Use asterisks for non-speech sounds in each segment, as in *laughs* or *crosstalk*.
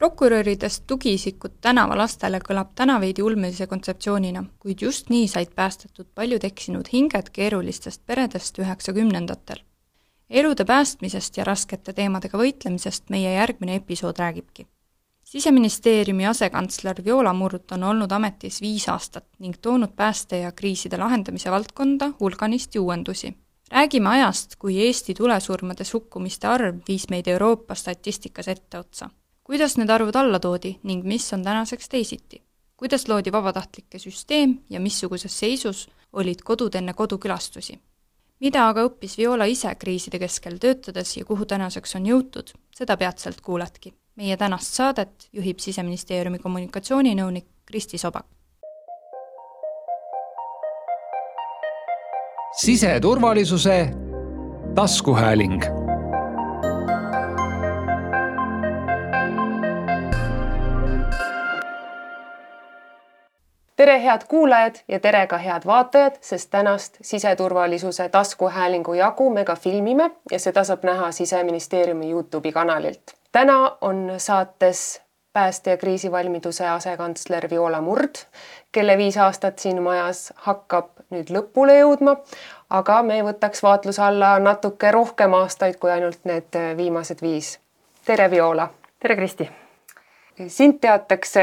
prokuröridest tugiisikud tänavalastele kõlab täna veidi ulmelise kontseptsioonina, kuid just nii said päästetud paljud eksinud hinged keerulistest peredest üheksakümnendatel. elude päästmisest ja raskete teemadega võitlemisest meie järgmine episood räägibki. siseministeeriumi asekantsler Viola Murd on olnud ametis viis aastat ning toonud pääste ja kriiside lahendamise valdkonda hulganisti uuendusi räägime ajast, kui Eesti tulesurmades hukkumiste arv viis meid Euroopa statistikas etteotsa kuidas need arvud alla toodi ning mis on tänaseks teisiti? kuidas loodi vabatahtlike süsteem ja missuguses seisus olid kodud enne kodukülastusi? mida aga õppis Viola ise kriiside keskel töötades ja kuhu tänaseks on jõutud, seda peatselt kuuledki. meie tänast saadet juhib Siseministeeriumi kommunikatsiooninõunik Kristi Sobak. siseturvalisuse taskuhääling tere, head kuulajad ja tere ka head vaatajad, sest tänast siseturvalisuse taskuhäälingu jagu me ka filmime ja seda saab näha Siseministeeriumi Youtube'i kanalilt. täna on saates pääste- ja kriisivalmiduse asekantsler Viola Murd, kelle viis aastat siin majas hakkab nüüd lõpule jõudma, aga me võtaks vaatluse alla natuke rohkem aastaid kui ainult need viimased viis. tere, Viola! tere, Kristi! Sind teatakse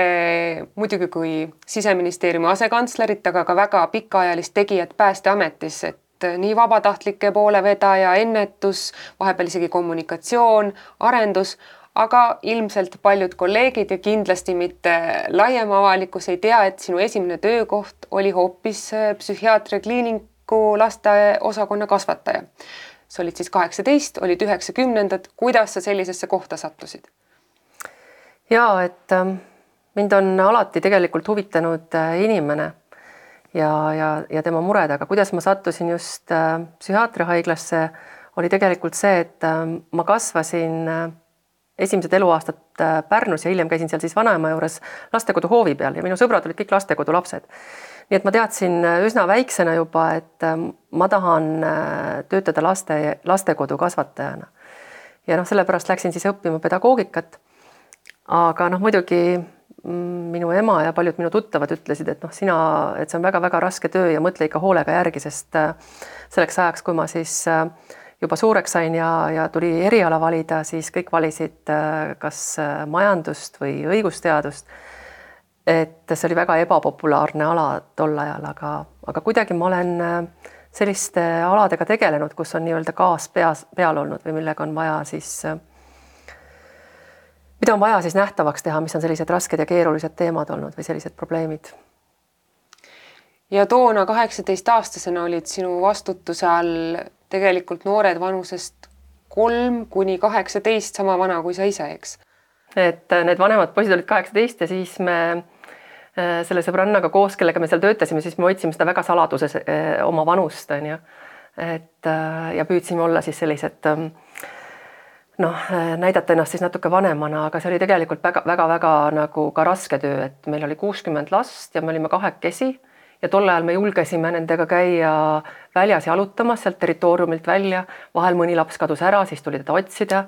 muidugi kui siseministeeriumi asekantslerit, aga ka väga pikaajalist tegijat Päästeametis, et nii vabatahtlike poole vedaja, ennetus, vahepeal isegi kommunikatsioon, arendus, aga ilmselt paljud kolleegid ja kindlasti mitte laiem avalikkus ei tea, et sinu esimene töökoht oli hoopis psühhiaatria kliiniku lasteosakonna kasvataja. sa olid siis kaheksateist, olid üheksakümnendad, kuidas sa sellisesse kohta sattusid? Ja et ähm, mind on alati tegelikult huvitanud äh, inimene ja, ja, ja tema mured, aga kuidas ma sattusin just äh, psühhiaatriahaiglasse, oli tegelikult see, et ähm, ma kasvasin äh, esimesed eluaastad Pärnus ja hiljem käisin seal siis vanaema juures lastekodu hoovi peal ja minu sõbrad olid kõik lastekodu lapsed. nii et ma teadsin üsna väiksena juba, et ähm, ma tahan töötada laste, lastekodu kasvatajana. ja noh, sellepärast läksin siis õppima pedagoogikat aga noh, muidugi mm, minu ema ja paljud minu tuttavad ütlesid, et noh, sina, et see on väga-väga raske töö ja mõtle ikka hoolega järgi, sest äh, selleks ajaks, kui ma siis äh, juba suureks sain ja, ja tuli eriala valida, siis kõik valisid äh, kas majandust või õigusteadust. et see oli väga ebapopulaarne ala tol ajal, aga, aga kuidagi ma olen selliste aladega tegelenud, kus on nii-öelda gaas peas, peal olnud või millega on vaja siis äh, mida on vaja siis nähtavaks teha, mis on sellised rasked ja keerulised teemad olnud või sellised probleemid? ja toona kaheksateistaastasena olid sinu vastutuse all tegelikult noored vanusest kolm kuni kaheksateist, sama vana kui sa ise, eks? et äh, need vanemad poisid olid kaheksateist ja siis me äh, selle sõbrannaga koos, kellega me seal töötasime, siis me hoidsime seda väga saladuses äh, oma vanust, on ju. et ja püüdsime olla siis sellised äh, noh, näidata ennast siis natuke vanemana, aga see oli tegelikult väga-väga-väga nagu ka raske töö, et meil oli kuuskümmend last ja me olime kahekesi ja tol ajal me julgesime nendega käia väljas jalutamas sealt territooriumilt välja, vahel mõni laps kadus ära, siis tuli teda otsida.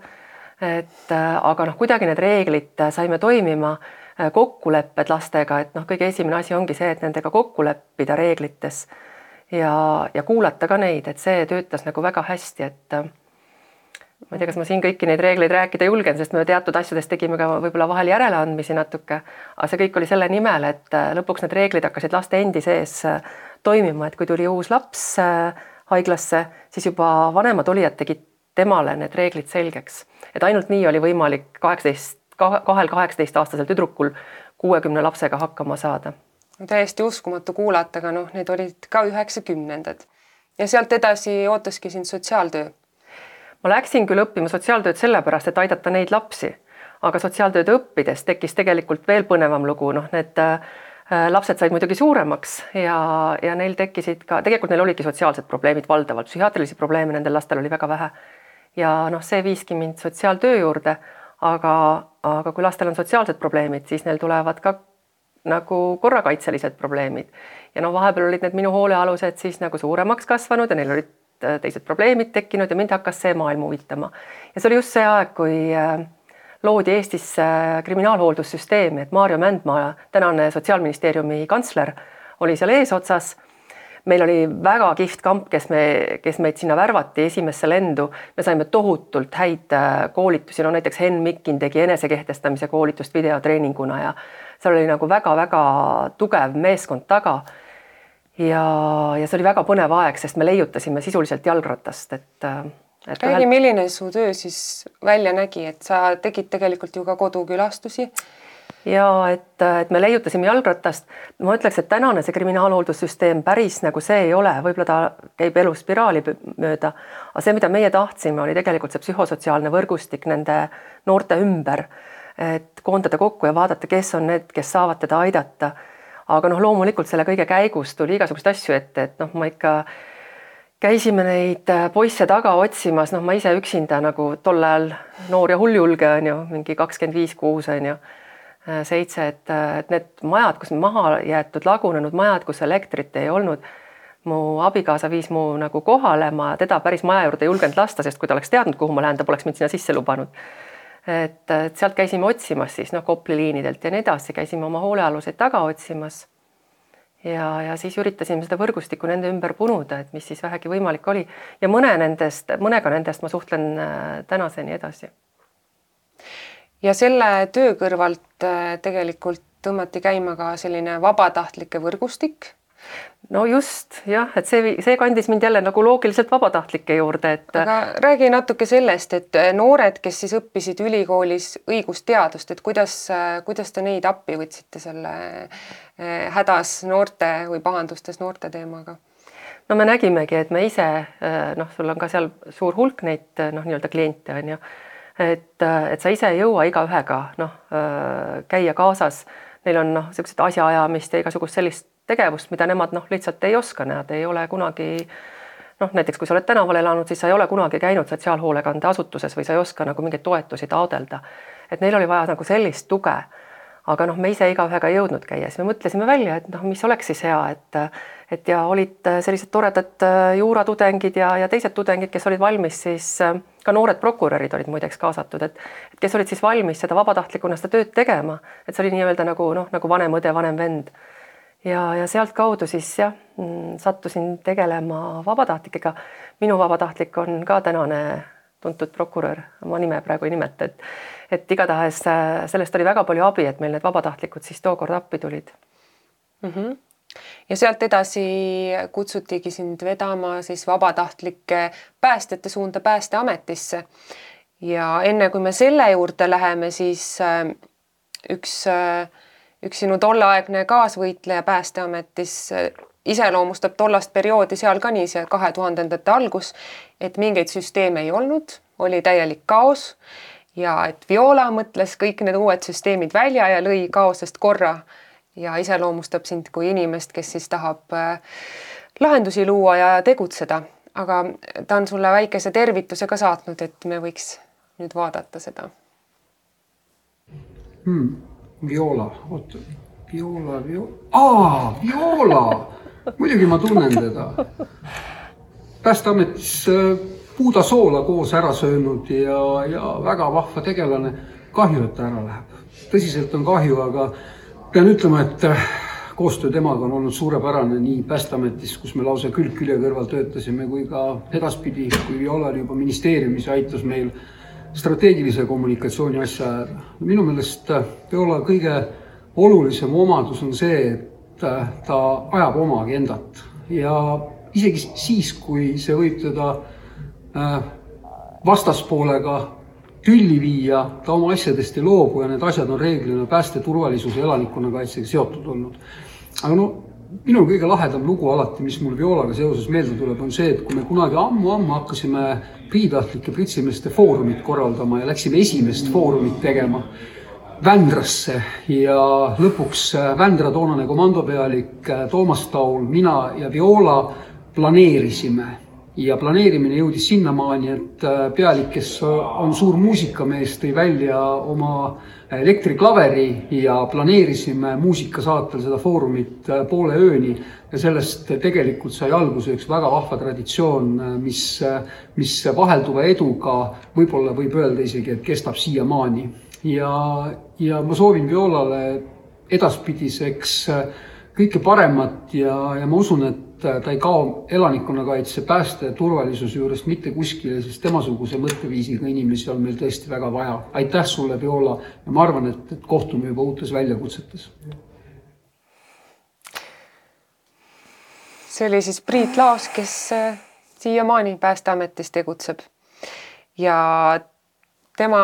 et aga noh, kuidagi need reeglid saime toimima, kokkulepped lastega, et noh, kõige esimene asi ongi see, et nendega kokku leppida reeglites ja, ja kuulata ka neid, et see töötas nagu väga hästi, et ma ei tea, kas ma siin kõiki neid reegleid rääkida julgen, sest me teatud asjades tegime ka võib-olla vahel järeleandmisi natuke, aga see kõik oli selle nimel, et äh, lõpuks need reeglid hakkasid laste endi sees äh, toimima, et kui tuli uus laps äh, haiglasse, siis juba vanemad olijad tegid temale need reeglid selgeks, et ainult nii oli võimalik kaheksateist, kahel kaheksateistaastasel tüdrukul kuuekümne lapsega hakkama saada. täiesti uskumatu kuulata, aga noh, need olid ka üheksakümnendad ja sealt edasi ootaski sind sotsiaaltöö ma läksin küll õppima sotsiaaltööd sellepärast, et aidata neid lapsi, aga sotsiaaltööd õppides tekkis tegelikult veel põnevam lugu, noh, need äh, lapsed said muidugi suuremaks ja, ja neil tekkisid ka, tegelikult neil olidki sotsiaalsed probleemid valdavalt, psühhiaatrilisi probleeme nendel lastel oli väga vähe. ja noh, see viiski mind sotsiaaltöö juurde, aga, aga kui lastel on sotsiaalsed probleemid, siis neil tulevad ka nagu korrakaitselised probleemid ja no vahepeal olid need minu hoolealused siis nagu suuremaks kasvanud ja neil olid teised probleemid tekkinud ja mind hakkas see maailm huvitama. ja see oli just see aeg, kui äh, loodi Eestis kriminaalhooldussüsteemi, et Maarjo Mändmaa, tänane Sotsiaalministeeriumi kantsler, oli seal eesotsas meil oli väga kihvt kamp, kes me, kes meid sinna värvati esimesse lendu, me saime tohutult häid äh, koolitusi, no näiteks Henn Mikkin tegi enesekehtestamise koolitust videotreeninguna ja seal oli nagu väga-väga tugev meeskond taga. Ja, ja see oli väga põnev aeg, sest me leiutasime sisuliselt jalgratast, et äh, et räägi ühel..., milline su töö siis välja nägi, et sa tegid tegelikult ju ka kodukülastusi? Ja et, et me leiutasime jalgratast, ma ütleks, et tänane see kriminaalhooldussüsteem päris nagu see ei ole, võib-olla ta käib eluspiraali mööda, aga see, mida meie tahtsime, oli tegelikult see psühhosotsiaalne võrgustik nende noorte ümber, et koondada kokku ja vaadata, kes on need, kes saavad teda aidata. Aga noh, loomulikult selle kõige käigus tuli igasuguseid asju ette, et noh, ma ikka käisime neid poisse taga otsimas, noh, ma ise üksinda nagu tol ajal noor ja hulljulge on ju, mingi kakskümmend viis, kuus on ju Äh, seitse, et, äh, et need majad, kus maha jäetud lagunenud majad, kus elektrit ei olnud, mu abikaasa viis mu nagu kohale, ma teda päris maja juurde ei julgenud lasta, sest kui ta oleks teadnud, kuhu ma lähen, ta poleks mind sinna sisse lubanud. Et, et sealt käisime otsimas siis noh, Kopli liinidelt ja nii edasi, käisime oma hoolealuseid taga otsimas. ja, ja siis üritasime seda võrgustikku nende ümber punuda, et mis siis vähegi võimalik oli ja mõne nendest, mõnega nendest ma suhtlen äh, tänaseni edasi ja selle töö kõrvalt äh, tegelikult tõmmati käima ka selline vabatahtlike võrgustik. No just jah, et see, see kandis mind jälle nagu loogiliselt vabatahtlike juurde, et. aga räägi natuke sellest, et äh, noored, kes siis õppisid ülikoolis õigusteadust, et kuidas, äh, kuidas te neid appi võtsite selle hädas noorte või pahandustes noorte teemaga? no me nägimegi, et me ise noh, sul on ka seal suur hulk neid noh, nii-öelda kliente on ju et, et sa ise ei jõua igaühega noh, käia kaasas, neil on noh, niisugused asjaajamist ja igasugust sellist tegevust, mida nemad noh, lihtsalt ei oska, nad ei ole kunagi noh, näiteks kui sa oled tänaval elanud, siis sa ei ole kunagi käinud sotsiaalhoolekandeasutuses või sa ei oska nagu mingeid toetusi taodelda. et neil oli vaja nagu sellist tuge aga noh, me ise igaühega ei jõudnud käia, siis me mõtlesime välja, et noh, mis oleks siis hea, et et ja olid sellised toredad äh, juuratudengid ja, ja teised tudengid, kes olid valmis siis äh, ka noored prokurörid olid muideks kaasatud, et et kes olid siis valmis seda vabatahtlikuna seda tööd tegema, et see oli nii-öelda nagu noh, nagu vanem õde, vanem vend. Ja, ja sealtkaudu siis jah, mm, sattusin tegelema vabatahtlikega. minu vabatahtlik on ka tänane tuntud prokurör, ma nime praegu ei nimeta, et et igatahes äh, sellest oli väga palju abi, et meil need vabatahtlikud siis tookord appi tulid mm. -hmm ja sealt edasi kutsutigi sind vedama siis vabatahtlike päästjate suunda Päästeametisse. ja enne kui me selle juurde läheme, siis äh, üks, äh, üks sinu tolleaegne kaasvõitleja Päästeametis iseloomustab tollast perioodi seal ka nii see kahe tuhandendate algus, et mingeid süsteeme ei olnud, oli täielik kaos ja et Viola mõtles kõik need uued süsteemid välja ja lõi kaosest korra ja iseloomustab sind kui inimest, kes siis tahab äh, lahendusi luua ja tegutseda, aga ta on sulle väikese tervituse ka saatnud, et me võiks nüüd vaadata seda hmm,. Viola, oota, Viola, Viola, aa, Viola muidugi ma tunnen teda. päästeametis äh, puudasoola koos ära söönud ja, ja väga vahva tegelane. kahju, et ta ära läheb. tõsiselt on kahju, aga pean ütlema, et äh, koostöö temaga on olnud suurepärane nii Päästeametis, kus me lausa külg külje kõrval töötasime, kui ka edaspidi, kui Viola oli juba ministeeriumis ja aitas meil strateegilise kommunikatsiooni asja ajada. minu meelest äh, Viola kõige olulisem omadus on see, et Äh, ta ajab oma agendat ja isegi siis, kui see võib teda äh, vastaspoolega tülli viia, ta oma asjadest ei loobu ja need asjad on reeglina pääste, turvalisuse, elanikkonnakaitsega seotud olnud. aga no minu kõige lahedam lugu alati, mis mul Violaga seoses meelde tuleb, on see, et kui me kunagi ammu-ammu hakkasime priitahtlike pritsimeeste foorumit korraldama ja läksime esimest foorumit tegema Vändrasse ja lõpuks äh, Vändra toonane komandopealik äh, Toomas Taul, mina ja Viola planeerisime ja planeerimine jõudis sinnamaani, et äh, pealik, kes on suur muusikamees, tõi välja oma elektriklaveri ja planeerisime muusikasaatel seda foorumit poole ööni. Ja sellest tegelikult sai alguse üks väga vahva traditsioon, mis, mis vahelduva eduga võib-olla võib öelda isegi, et kestab siiamaani. Ja, ja ma soovin Violale edaspidiseks kõike paremat ja, ja ma usun, et ta ei kao elanikkonnakaitse, pääste, turvalisuse juurest mitte kuskile, sest temasuguse mõtteviisiga inimesi on meil tõesti väga vaja. aitäh sulle, Viola, ja ma arvan, et, et kohtume juba uutes väljakutsetes. see oli siis Priit Laos, kes äh, siiamaani Päästeametis tegutseb ja tema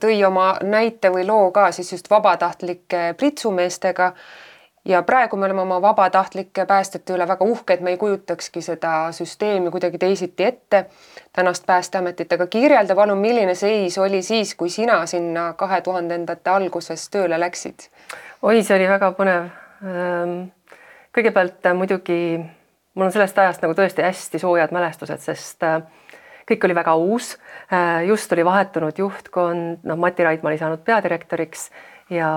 tõi oma näite või loo ka siis just vabatahtlike pritsumeestega ja praegu me oleme oma vabatahtlike päästjate üle väga uhked, me ei kujutakski seda süsteemi kuidagi teisiti ette, tänast Päästeametit, aga kirjelda palun, milline seis oli siis, kui sina sinna kahe tuhandendate alguses tööle läksid? oi, see oli väga põnev. Ehm, kõigepealt äh, muidugi mul on sellest ajast nagu tõesti hästi soojad mälestused, sest äh, kõik oli väga uus. Äh, just oli vahetunud juhtkond, noh, Mati Raidma oli saanud peadirektoriks ja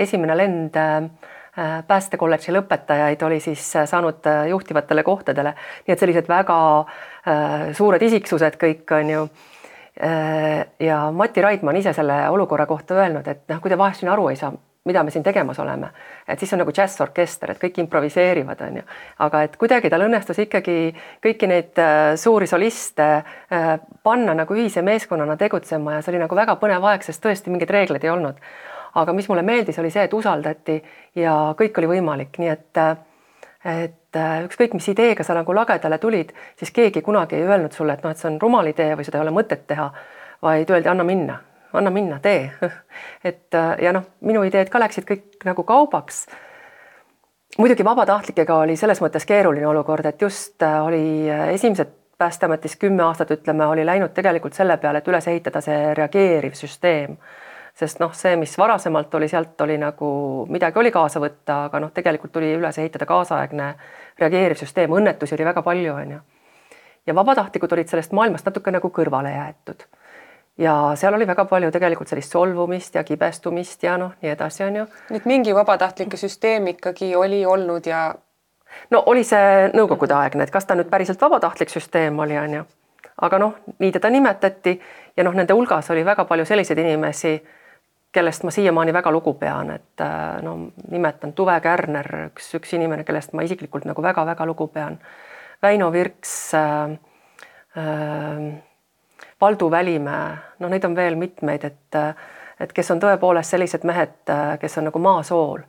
esimene lend Äh, päästekolledži lõpetajaid oli siis äh, saanud äh, juhtivatele kohtadele, nii et sellised väga suured isiksused kõik on ju. ja Mati Raidma on ise selle olukorra kohta öelnud, et noh, kui te vahest siin aru ei saa, mida me siin tegemas oleme, et siis on nagu džässorkester, et kõik improviseerivad, on ju, aga et kuidagi tal õnnestus ikkagi kõiki neid suuri soliste panna nagu ühise meeskonnana tegutsema ja see oli nagu väga põnev aeg, sest tõesti mingeid reegleid ei olnud aga mis mulle meeldis, oli see, et usaldati ja kõik oli võimalik, nii et et ükskõik, mis ideega sa nagu lagedale tulid, siis keegi kunagi ei öelnud sulle, et noh, et see on rumal idee või seda ei ole mõtet teha, vaid öeldi, anna minna, anna minna, tee. *laughs* et ja noh, minu ideed ka läksid kõik nagu kaubaks. muidugi vabatahtlikega oli selles mõttes keeruline olukord, et just oli esimesed Päästeametis kümme aastat, ütleme, oli läinud tegelikult selle peale, et üles ehitada see reageeriv süsteem sest noh, see, mis varasemalt oli, sealt oli nagu midagi oli kaasa võtta, aga noh, tegelikult tuli üles ehitada kaasaegne reageeriv süsteem, õnnetusi oli väga palju, on ju. ja vabatahtlikud olid sellest maailmast natuke nagu kõrvale jäetud. ja seal oli väga palju tegelikult sellist solvumist ja kibestumist ja noh, nii edasi, on ju. nii et mingi vabatahtlike süsteem ikkagi oli olnud ja no oli see nõukogudeaegne, et kas ta nüüd päriselt vabatahtlik süsteem oli, on ju. aga noh, nii teda nimetati ja noh, nende hulgas oli väga palju selliseid inimesi kellest ma siiamaani väga lugu pean, et äh, no nimetan Tuve Kärner, üks, üks inimene, kellest ma isiklikult nagu väga-väga lugu pean. Väino Virks äh,, äh, Valdu Välimäe, no neid on veel mitmeid, et, et kes on tõepoolest sellised mehed, äh, kes on nagu maasool.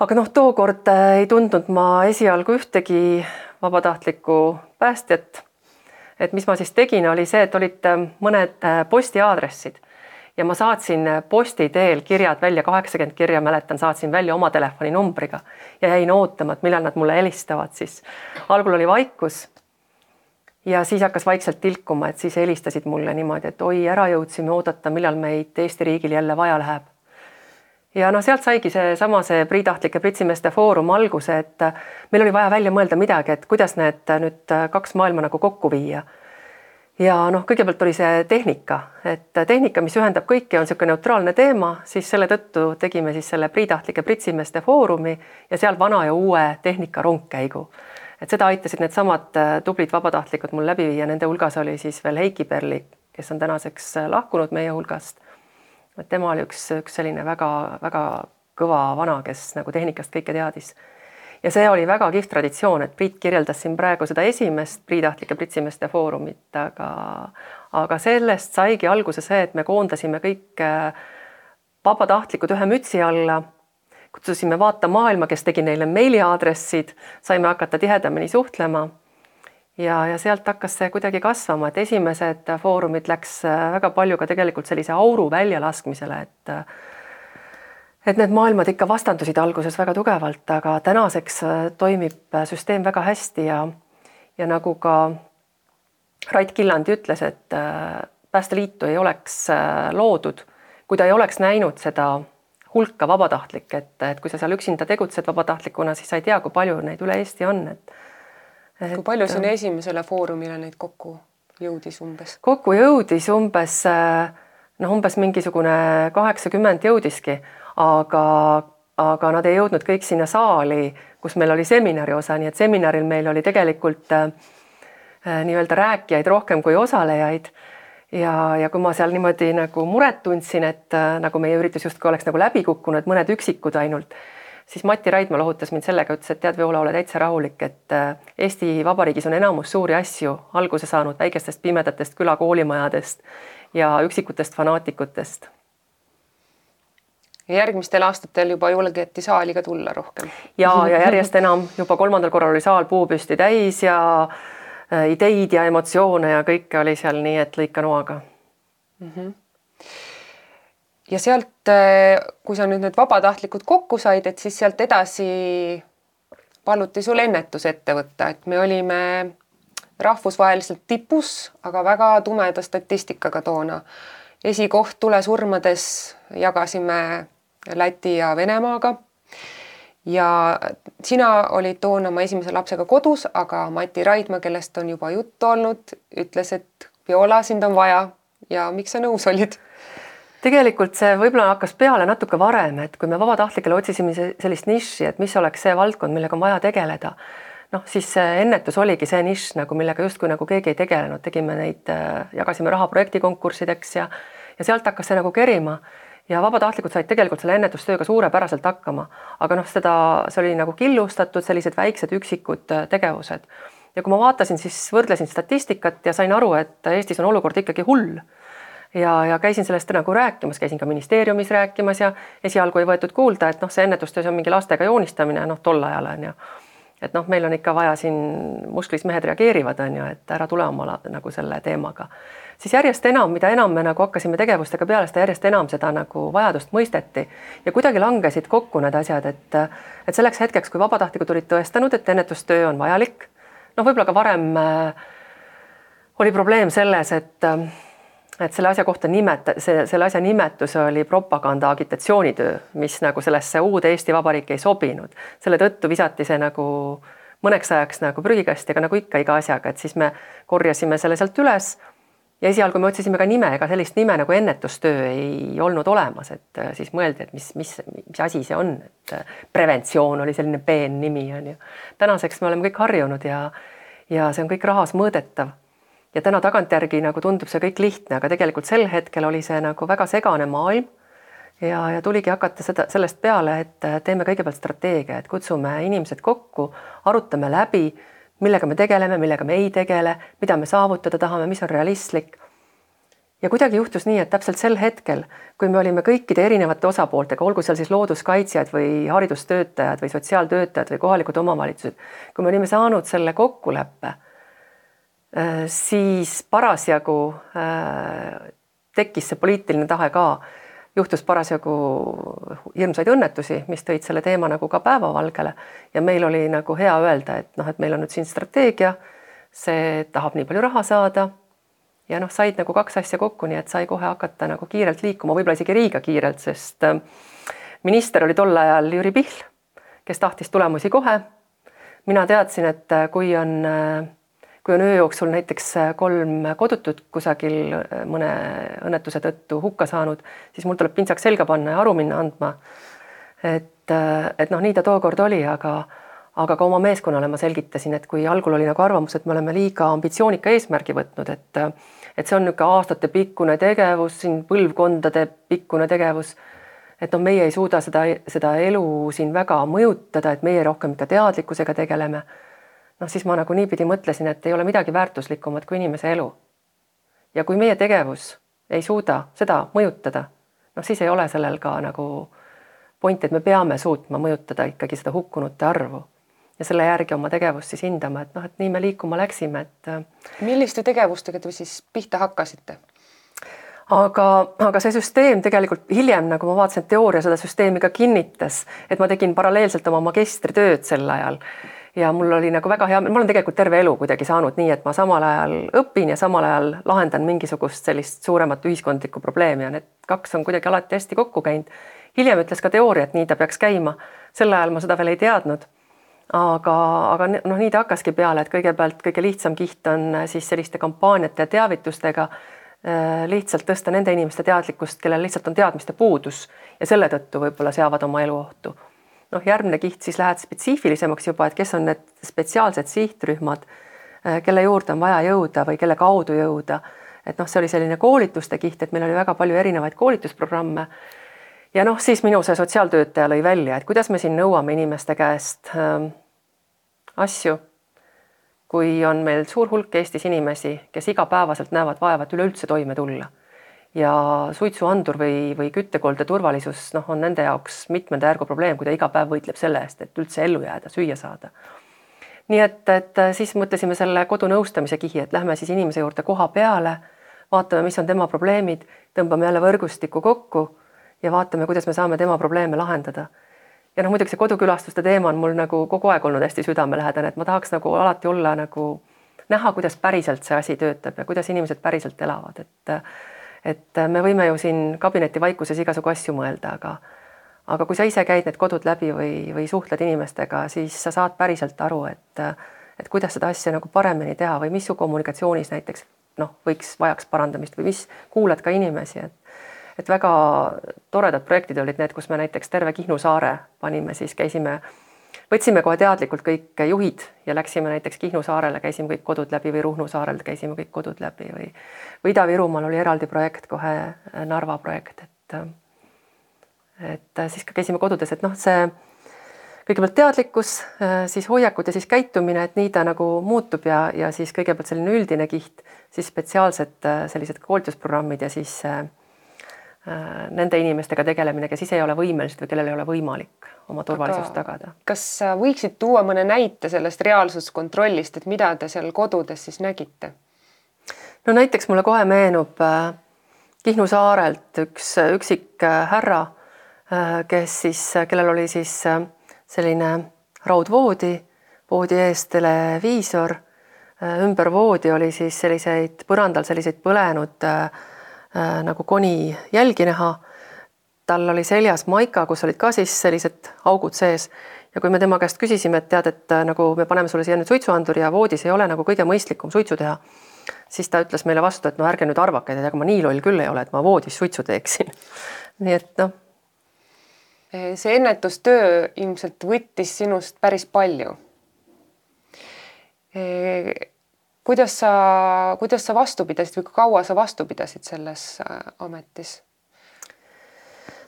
aga noh, tookord äh, ei tundnud ma esialgu ühtegi vabatahtlikku päästjat. et mis ma siis tegin, oli see, et olid mõned postiaadressid ja ma saatsin posti teel kirjad välja, kaheksakümmend kirja mäletan, saatsin välja oma telefoninumbriga ja jäin ootama, et millal nad mulle helistavad siis. algul oli vaikus. ja siis hakkas vaikselt tilkuma, et siis helistasid mulle niimoodi, et oi, ära jõudsime oodata, millal meid Eesti riigil jälle vaja läheb. ja noh, sealt saigi seesama see Priitahtlike pritsimeeste foorum alguse, et meil oli vaja välja mõelda midagi, et kuidas need nüüd kaks maailma nagu kokku viia ja noh, kõigepealt oli see tehnika, et tehnika, mis ühendab kõiki, on niisugune neutraalne teema, siis selle tõttu tegime siis selle priitahtlike pritsimeeste foorumi ja seal vana ja uue tehnika rongkäigu. et seda aitasid needsamad äh, tublid vabatahtlikud mul läbi viia, nende hulgas oli siis veel Heiki Perli, kes on tänaseks äh, lahkunud meie hulgast. et tema oli üks, üks selline väga-väga kõva vana, kes nagu tehnikast kõike teadis ja see oli väga kihvt traditsioon, et Priit kirjeldas siin praegu seda esimest priitahtlike pritsimeeste foorumit, aga aga sellest saigi alguse see, et me koondasime kõik äh, vabatahtlikud ühe mütsi alla, kutsusime Vaata maailma, kes tegi neile meiliaadressid, saime hakata tihedamini suhtlema ja, ja sealt hakkas see kuidagi kasvama, et esimesed foorumid läks äh, väga palju ka tegelikult sellise auru väljalaskmisele, et et need maailmad ikka vastandusid alguses väga tugevalt, aga tänaseks äh, toimib äh, süsteem väga hästi ja ja nagu ka Rait Killandi ütles, et äh, Päästeliitu ei oleks loodud, kui ta ei oleks näinud seda hulka vabatahtlikke, et, et kui sa seal üksinda tegutsed vabatahtlikuna, siis sa ei tea, kui palju neid üle Eesti on, et, et. kui palju sinna esimesele foorumile neid kokku jõudis umbes? kokku jõudis umbes noh, umbes mingisugune kaheksakümmend jõudiski aga, aga nad ei jõudnud kõik sinna saali, kus meil oli seminari osa, nii et seminaril meil oli tegelikult äh, nii-öelda rääkijaid rohkem kui osalejaid. ja, ja kui ma seal niimoodi nagu muret tundsin, et äh, nagu meie üritus justkui oleks nagu läbi kukkunud, mõned üksikud ainult, siis Mati Raidma lohutas mind sellega, ütles, et tead, Viola, ole täitsa rahulik, et äh, Eesti Vabariigis on enamus suuri asju alguse saanud väikestest pimedatest külakoolimajadest ja üksikutest fanaatikutest. Järgmistel aastatel juba julgeti saali ka tulla rohkem. ja, ja järjest enam, juba kolmandal korral oli saal puupüsti täis ja Äh, ideid ja emotsioone ja kõike oli seal nii, et lõika noaga mm. -hmm. ja sealt, äh, kui sa nüüd need vabatahtlikud kokku said, et siis sealt edasi paluti sul ennetus ette võtta, et me olime rahvusvaheliselt tipus, aga väga tumeda statistikaga toona. esikoht tulesurmades jagasime Läti ja Venemaaga. Ja sina olid toona oma esimese lapsega kodus, aga Mati Raidma, kellest on juba juttu olnud, ütles, et Viola, sind on vaja. Ja miks sa nõus olid? tegelikult see võib-olla hakkas peale natuke varem, et kui me vabatahtlikele otsisime sellist nišši, et mis oleks see valdkond, millega on vaja tegeleda, noh, siis ennetus oligi see nišš nagu, millega justkui nagu keegi ei tegelenud, tegime neid, jagasime raha projektikonkurssideks ja ja sealt hakkas see nagu kerima ja vabatahtlikud said tegelikult selle ennetustööga suurepäraselt hakkama, aga noh, seda, see oli nagu killustatud, sellised väiksed üksikud äh, tegevused. ja kui ma vaatasin, siis võrdlesin statistikat ja sain aru, et Eestis on olukord ikkagi hull. ja, ja käisin sellest nagu rääkimas, käisin ka ministeeriumis rääkimas ja esialgu ei võetud kuulda, et noh, see ennetustöö, see on mingi lastega joonistamine, noh, tol ajal on ju et noh, meil on ikka vaja siin musklis mehed reageerivad, on ju, et ära tule oma nagu selle teemaga siis järjest enam, mida enam me nagu hakkasime tegevustega peale, seda järjest enam seda nagu vajadust mõisteti ja kuidagi langesid kokku need asjad, et et selleks hetkeks, kui vabatahtlikud olid tõestanud, et ennetustöö on vajalik, noh, võib-olla ka varem äh, oli probleem selles, et äh, et selle asja kohta nimet-, see, selle asja nimetus oli propaganda agitatsioonitöö, mis nagu sellesse uude Eesti Vabariiki ei sobinud. selle tõttu visati see nagu mõneks ajaks nagu prügikasti, aga nagu ikka iga asjaga, et siis me korjasime selle sealt üles ja esialgu me otsisime ka nime, ega sellist nime nagu ennetustöö ei olnud olemas, et äh, siis mõeldi, et mis, mis, mis asi see on, et äh, preventsioon oli selline peen nimi on ju. tänaseks me oleme kõik harjunud ja, ja see on kõik rahas mõõdetav. ja täna tagantjärgi nagu tundub see kõik lihtne, aga tegelikult sel hetkel oli see nagu väga segane maailm. ja, ja tuligi hakata seda sellest peale, et äh, teeme kõigepealt strateegia, et kutsume inimesed kokku, arutame läbi millega me tegeleme, millega me ei tegele, mida me saavutada tahame, mis on realistlik. ja kuidagi juhtus nii, et täpselt sel hetkel, kui me olime kõikide erinevate osapooltega, olgu seal siis looduskaitsjad või haridustöötajad või sotsiaaltöötajad või kohalikud omavalitsused, kui me olime saanud selle kokkuleppe, äh, siis parasjagu äh, tekkis see poliitiline tahe ka juhtus parasjagu hirmsaid õnnetusi, mis tõid selle teema nagu ka päevavalgele ja meil oli nagu hea öelda, et noh, et meil on nüüd siin strateegia, see tahab nii palju raha saada ja noh, said nagu kaks asja kokku, nii et sai kohe hakata nagu kiirelt liikuma, võib-olla isegi liiga kiirelt, sest äh, minister oli tol ajal Jüri Pihl, kes tahtis tulemusi kohe. mina teadsin, et äh, kui on äh, kui on öö jooksul näiteks äh, kolm kodutut kusagil äh, mõne õnnetuse tõttu hukka saanud, siis mul tuleb pintsaks selga panna ja aru minna andma. et, äh, et noh, nii ta tookord oli, aga, aga ka oma meeskonnale ma selgitasin, et kui algul oli nagu arvamus, et me oleme liiga ambitsioonika eesmärgi võtnud, et et see on niisugune aastatepikkune tegevus, siin põlvkondade pikkune tegevus et noh, meie ei suuda seda, seda elu siin väga mõjutada, et meie rohkem ikka teadlikkusega tegeleme noh, siis ma nagu niipidi mõtlesin, et ei ole midagi väärtuslikumat kui inimese elu. ja kui meie tegevus ei suuda seda mõjutada, noh, siis ei ole sellel ka nagu point, et me peame suutma mõjutada ikkagi seda hukkunute arvu ja selle järgi oma tegevust siis hindama, et noh, et nii me liikuma läksime, et. milliste tegevustega te siis pihta hakkasite? aga, aga see süsteem tegelikult hiljem, nagu ma vaatasin, teooria seda süsteemi ka kinnitas, et ma tegin paralleelselt oma magistritööd sel ajal ja mul oli nagu väga hea, ma olen tegelikult terve elu kuidagi saanud nii, et ma samal ajal õpin ja samal ajal lahendan mingisugust sellist suuremat ühiskondlikku probleemi ja need kaks on kuidagi alati hästi kokku käinud. hiljem ütles ka teooria, et nii ta peaks käima. sel ajal ma seda veel ei teadnud. aga, aga noh, nii ta hakkaski peale, et kõigepealt kõige lihtsam kiht on siis selliste kampaaniate ja teavitustega äh, lihtsalt tõsta nende inimeste teadlikkust, kellel lihtsalt on teadmiste puudus ja selle tõttu võib-olla seavad oma elu ohtu noh, järgmine kiht siis lähed spetsiifilisemaks juba, et kes on need spetsiaalsed sihtrühmad, äh, kelle juurde on vaja jõuda või kelle kaudu jõuda. et noh, see oli selline koolituste kiht, et meil oli väga palju erinevaid koolitusprogramme. ja noh, siis minu see sotsiaaltöötaja lõi välja, et kuidas me siin nõuame inimeste käest äh, asju, kui on meil suur hulk Eestis inimesi, kes igapäevaselt näevad vaeva, et üleüldse toime tulla ja suitsuandur või, või küttekolde turvalisus noh, on nende jaoks mitmenda järgu probleem, kui ta iga päev võitleb selle eest, et üldse ellu jääda, süüa saada. nii et, et siis mõtlesime selle kodunõustamise kihi, et lähme siis inimese juurde koha peale, vaatame, mis on tema probleemid, tõmbame jälle võrgustiku kokku ja vaatame, kuidas me saame tema probleeme lahendada. ja noh, muidugi see kodukülastuste teema on mul nagu kogu aeg olnud hästi südamelähedane, et ma tahaks nagu alati olla nagu näha, kuidas päriselt see asi töötab ja kuidas inimesed päriselt elavad, et et äh, me võime ju siin kabineti vaikuses igasugu asju mõelda, aga aga kui sa ise käid need kodud läbi või, või suhtled inimestega, siis sa saad päriselt aru, et et kuidas seda asja nagu paremini teha või mis su kommunikatsioonis näiteks noh, võiks, vajaks parandamist või mis, kuulad ka inimesi, et et väga toredad projektid olid need, kus me näiteks terve Kihnu saare panime, siis käisime äh, võtsime kohe teadlikult kõik juhid ja läksime näiteks Kihnu saarele, käisime kõik kodud läbi või Ruhnu saarel käisime kõik kodud läbi või või Ida-Virumaal oli eraldi projekt kohe äh, Narva projekt, et äh, et äh, siis ka käisime kodudes, et noh, see kõigepealt teadlikkus, siis hoiakud ja siis käitumine, et nii ta nagu muutub ja, ja siis kõigepealt selline üldine kiht, siis spetsiaalsed sellised koolitusprogrammid ja siis äh, nende inimestega tegelemine, kes ise ei ole võimelised või kellel ei ole võimalik oma turvalisust Aga tagada. kas sa võiksid tuua mõne näite sellest reaalsuskontrollist, et mida te seal kodudes siis nägite? no näiteks mulle kohe meenub äh, Kihnu saarelt üks üksik äh, härra, kes siis, kellel oli siis selline raudvoodi, voodi ees televiisor, ümber voodi oli siis selliseid põrandal selliseid põlenud äh, äh, nagu koni jälgi näha. tal oli seljas maika, kus olid ka siis sellised augud sees ja kui me tema käest küsisime, et tead, et äh, nagu me paneme sulle siia nüüd suitsuanduri ja voodis ei ole nagu kõige mõistlikum suitsu teha, siis ta ütles meile vastu, et no ärge nüüd arvake, et ega ma nii loll küll ei ole, et ma voodis suitsu teeksin. *laughs* nii et noh. see ennetustöö ilmselt võttis sinust päris palju kuidas sa, kuidas sa vastu pidasid või kaua sa vastu pidasid selles äh, ametis?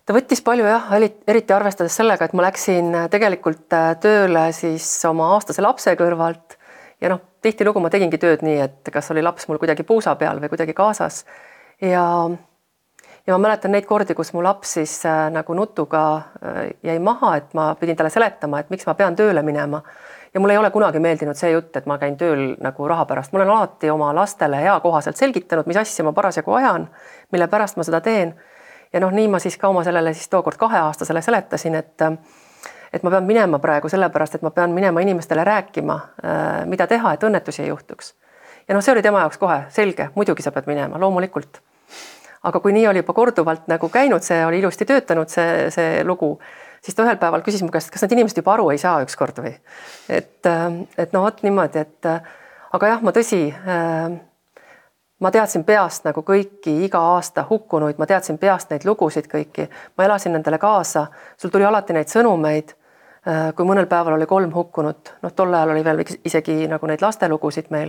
ta võttis palju jah, eriti arvestades sellega, et ma läksin äh, tegelikult äh, tööle siis oma aastase lapse kõrvalt. Ja noh, tihtilugu ma tegingi tööd nii, et kas oli laps mul kuidagi puusa peal või kuidagi kaasas. Ja ja ma mäletan neid kordi, kus mu laps siis äh, nagu nutuga äh, jäi maha, et ma pidin talle seletama, et miks ma pean tööle minema ja mulle ei ole kunagi meeldinud see jutt, et ma käin tööl nagu raha pärast, ma olen alati oma lastele eakohaselt selgitanud, mis asja ma parasjagu ajan, mille pärast ma seda teen. ja noh, nii ma siis ka oma sellele siis tookord kaheaastasele seletasin, et et ma pean minema praegu sellepärast, et ma pean minema inimestele rääkima, äh, mida teha, et õnnetusi ei juhtuks. ja noh, see oli tema jaoks kohe selge, muidugi sa pead minema, loomulikult. aga kui nii oli juba korduvalt nagu käinud, see oli ilusti töötanud, see, see lugu siis ta ühel päeval küsis mu käest, kas need inimesed juba aru ei saa ükskord või et, äh, et no vot niimoodi, et äh, aga jah, ma tõsi, äh, ma teadsin peast nagu kõiki iga aasta hukkunuid, ma teadsin peast neid lugusid kõiki, ma elasin nendele kaasa, sul tuli alati neid sõnumeid. kui mõnel päeval oli kolm hukkunut, noh, tol ajal oli veel isegi nagu neid lastelugusid meil,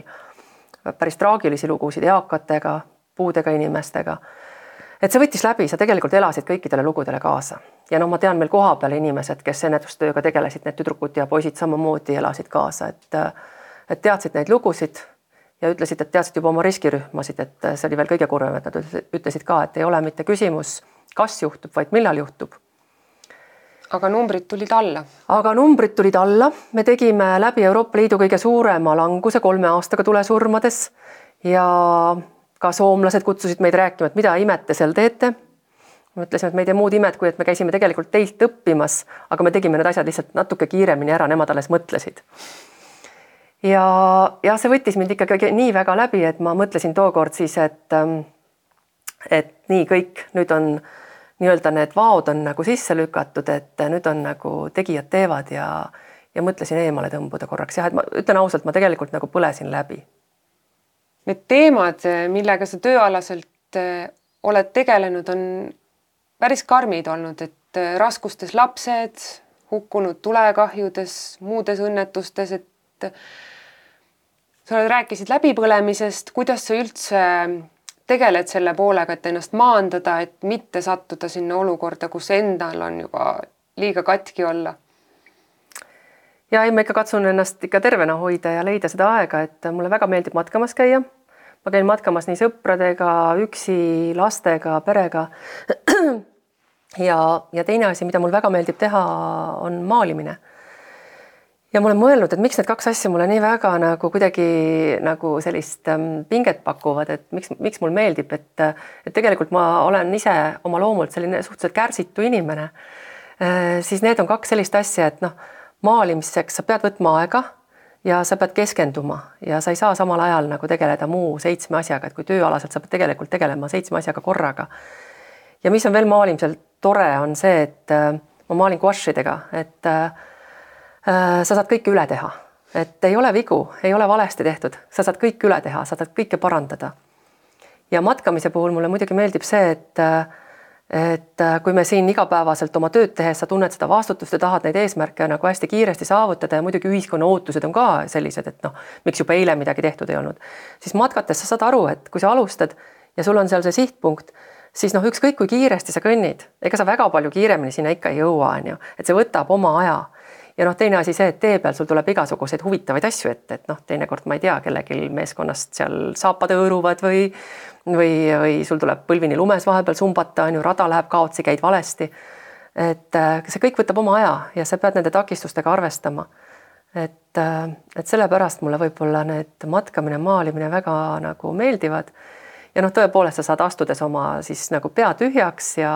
päris traagilisi lugusid eakatega, puudega inimestega et see võttis läbi, sa tegelikult elasid kõikidele lugudele kaasa ja noh, ma tean meil kohapeal inimesed, kes ennetustööga tegelesid, need tüdrukud ja poisid samamoodi elasid kaasa, et et teadsid neid lugusid ja ütlesid, et teadsid juba oma riskirühmasid, et see oli veel kõige kurvem, et nad ütlesid ka, et ei ole mitte küsimus, kas juhtub, vaid millal juhtub. aga numbrid tulid alla? aga numbrid tulid alla, me tegime läbi Euroopa Liidu kõige suurema languse kolme aastaga tulesurmades ja ka soomlased kutsusid meid rääkima, et mida imet te seal teete. me ütlesime, et me ei tee muud imet, kui et me käisime tegelikult teilt õppimas, aga me tegime need asjad lihtsalt natuke kiiremini ära, nemad alles mõtlesid. ja, ja see võttis mind ikkagi nii väga läbi, et ma mõtlesin tookord siis, et ähm, et nii kõik, nüüd on nii-öelda need vaod on nagu sisse lükatud, et nüüd on nagu tegijad teevad ja ja mõtlesin eemale tõmbuda korraks jah, et ma ütlen ausalt, ma tegelikult nagu põlesin läbi need teemad, millega sa tööalaselt eh, oled tegelenud, on päris karmid olnud, et eh, raskustes lapsed, hukkunud tulekahjudes, muudes õnnetustes, et sa rääkisid läbipõlemisest, kuidas sa üldse tegeled selle poolega, et ennast maandada, et mitte sattuda sinna olukorda, kus endal on juba liiga katki olla? ja ei, ma ikka katsun ennast ikka tervena hoida ja leida seda aega, et mulle väga meeldib matkamas käia. Ma käin matkamas nii sõpradega, üksi, lastega, perega. *clears throat* ja, ja teine asi, mida mul väga meeldib teha, on maalimine ja ma olen mõelnud, et miks need kaks asja mulle nii väga nagu kuidagi nagu sellist ähm, pinget pakuvad, et miks, miks mul meeldib, et et tegelikult ma olen ise oma loomult selline suhteliselt kärsitu inimene äh,. siis need on kaks sellist asja, et noh, maalimiseks sa pead võtma aega ja sa pead keskenduma ja sa ei saa samal ajal nagu tegeleda muu seitsme asjaga, et kui tööalaselt sa pead tegelikult tegelema seitsme asjaga korraga. ja mis on veel maalimisel tore, on see, et äh, ma maalin guašidega, et äh, Äh, sa saad kõike üle teha, et ei ole vigu, ei ole valesti tehtud, sa saad kõike üle teha, sa saad kõike parandada. ja matkamise puhul mulle muidugi meeldib see, et et kui me siin igapäevaselt oma tööd tehes, sa tunned seda vastutust ja tahad neid eesmärke nagu hästi kiiresti saavutada ja muidugi ühiskonna ootused on ka sellised, et noh, miks juba eile midagi tehtud ei olnud, siis matkates sa saad aru, et kui sa alustad ja sul on seal see sihtpunkt, siis noh, ükskõik kui kiiresti sa kõnnid, ega sa väga palju kiiremini sinna ikka ei jõua, on ju, et see võtab oma aja. Ja noh, teine asi see, et tee peal sul tuleb igasuguseid huvitavaid asju ette, et noh, teinekord ma ei tea, kellelgi meeskonnast seal saapad hõõruvad või või, või sul tuleb põlvini lumes vahepeal sumbata, on ju, rada läheb kaotsi, käid valesti. et äh, see kõik võtab oma aja ja sa pead nende takistustega arvestama. et, äh, et sellepärast mulle võib-olla need matkamine, maalimine väga nagu meeldivad. ja noh, tõepoolest sa saad astudes oma siis nagu pea tühjaks ja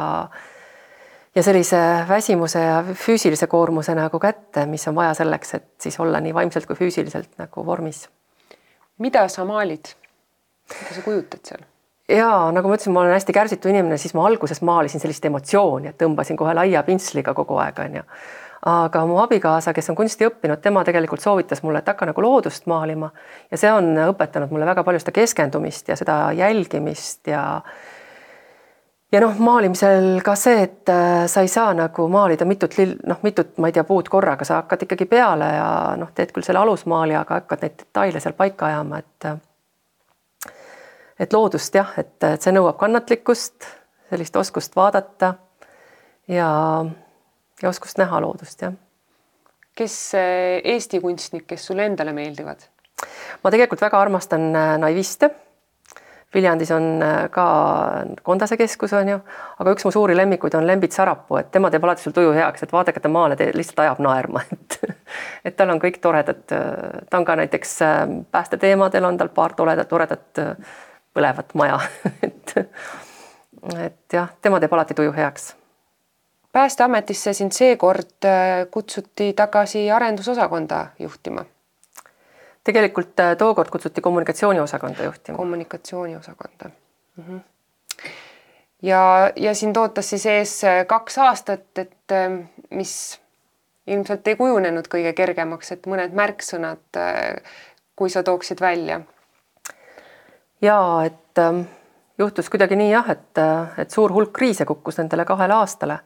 ja sellise väsimuse ja füüsilise koormuse nagu kätte, mis on vaja selleks, et siis olla nii vaimselt kui füüsiliselt nagu vormis. mida sa maalid? mida sa kujutad seal? Ja nagu ma ütlesin, ma olen hästi kärsitu inimene, siis ma alguses maalisin sellist emotsiooni, et tõmbasin kohe laia pintsliga kogu aeg, onju. aga mu abikaasa, kes on kunsti õppinud, tema tegelikult soovitas mulle, et hakka nagu loodust maalima ja see on õpetanud mulle väga palju seda keskendumist ja seda jälgimist ja ja noh, maalimisel ka see, et äh, sa ei saa nagu maalida mitut lill, noh, mitut, ma ei tea, puud korraga, sa hakkad ikkagi peale ja noh, teed küll selle alusmaali, aga hakkad neid detaile seal paika ajama, et äh, et loodust jah, et, et see nõuab kannatlikkust, sellist oskust vaadata ja, ja oskust näha loodust, jah. kes äh, Eesti kunstnik, kes sulle endale meeldivad? ma tegelikult väga armastan naiviste Viljandis on äh, ka Kondase keskus on ju, aga üks mu suuri lemmikuid on Lembit Sarapuu, et tema teeb alati sul tuju heaks, et vaadake ta maale, lihtsalt ajab naerma, *laughs* et et tal on kõik toredad, ta on ka näiteks päästeteemadel on tal paar toredat, toredat põlevat maja *laughs* et et jah, tema teeb alati tuju heaks. päästeametisse sind seekord kutsuti tagasi arendusosakonda juhtima tegelikult äh, tookord kutsuti kommunikatsiooniosakonda juhtima. kommunikatsiooniosakonda mm. -hmm. ja, ja sind ootas siis ees äh, kaks aastat, et äh, mis ilmselt ei kujunenud kõige kergemaks, et mõned märksõnad, kui sa tooksid välja? Ja et ähm, juhtus kuidagi nii jah, et, et suur hulk kriise kukkus nendele kahele aastale.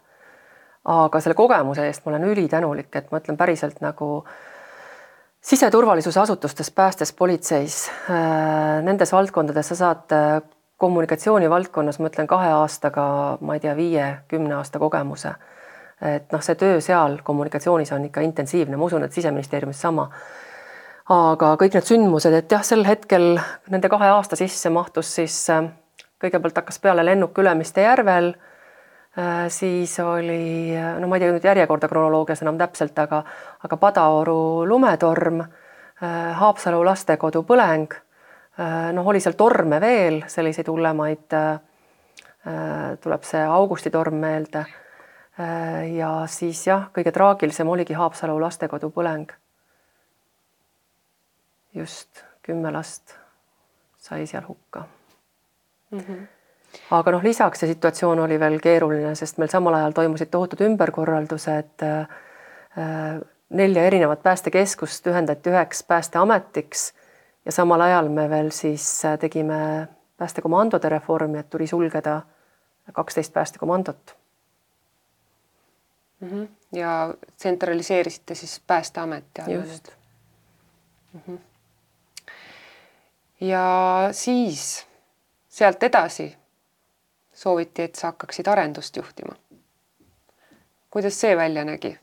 aga selle kogemuse eest ma olen ülitänulik, et ma ütlen päriselt nagu äh, siseturvalisuse asutustes, päästes, politseis, äh, nendes valdkondades sa saad äh, kommunikatsiooni valdkonnas, ma ütlen kahe aastaga, ma ei tea, viie-kümne aasta kogemuse. et noh, see töö seal kommunikatsioonis on ikka intensiivne, ma usun, et siseministeeriumis sama. Aga kõik need sündmused, et jah, sel hetkel nende kahe aasta sisse mahtus siis äh, kõigepealt hakkas peale lennuk Ülemiste järvel Äh, siis oli, no ma ei tea nüüd järjekorda kronoloogias enam täpselt, aga, aga Padaoru lumetorm, äh, Haapsalu lastekodu põleng, äh, noh, oli seal torme veel, selliseid hullemaid, tuleb see augustitorm meelde. ja siis jah, kõige traagilisem oligi Haapsalu lastekodu põleng. Just kümme last sai seal hukka mm. -hmm aga noh, lisaks see situatsioon oli veel keeruline, sest meil samal ajal toimusid tohutud ümberkorraldused. Äh, nelja erinevat päästekeskust ühendati üheks päästeametiks ja samal ajal me veel siis äh, tegime päästekomandode reformi, et tuli sulgeda kaksteist päästekomandot mm. -hmm. ja tsentraliseerisite siis Päästeameti alla nüüd mm. -hmm. Ja siis sealt edasi sooviti, et sa hakkaksid arendust juhtima. kuidas see välja nägi?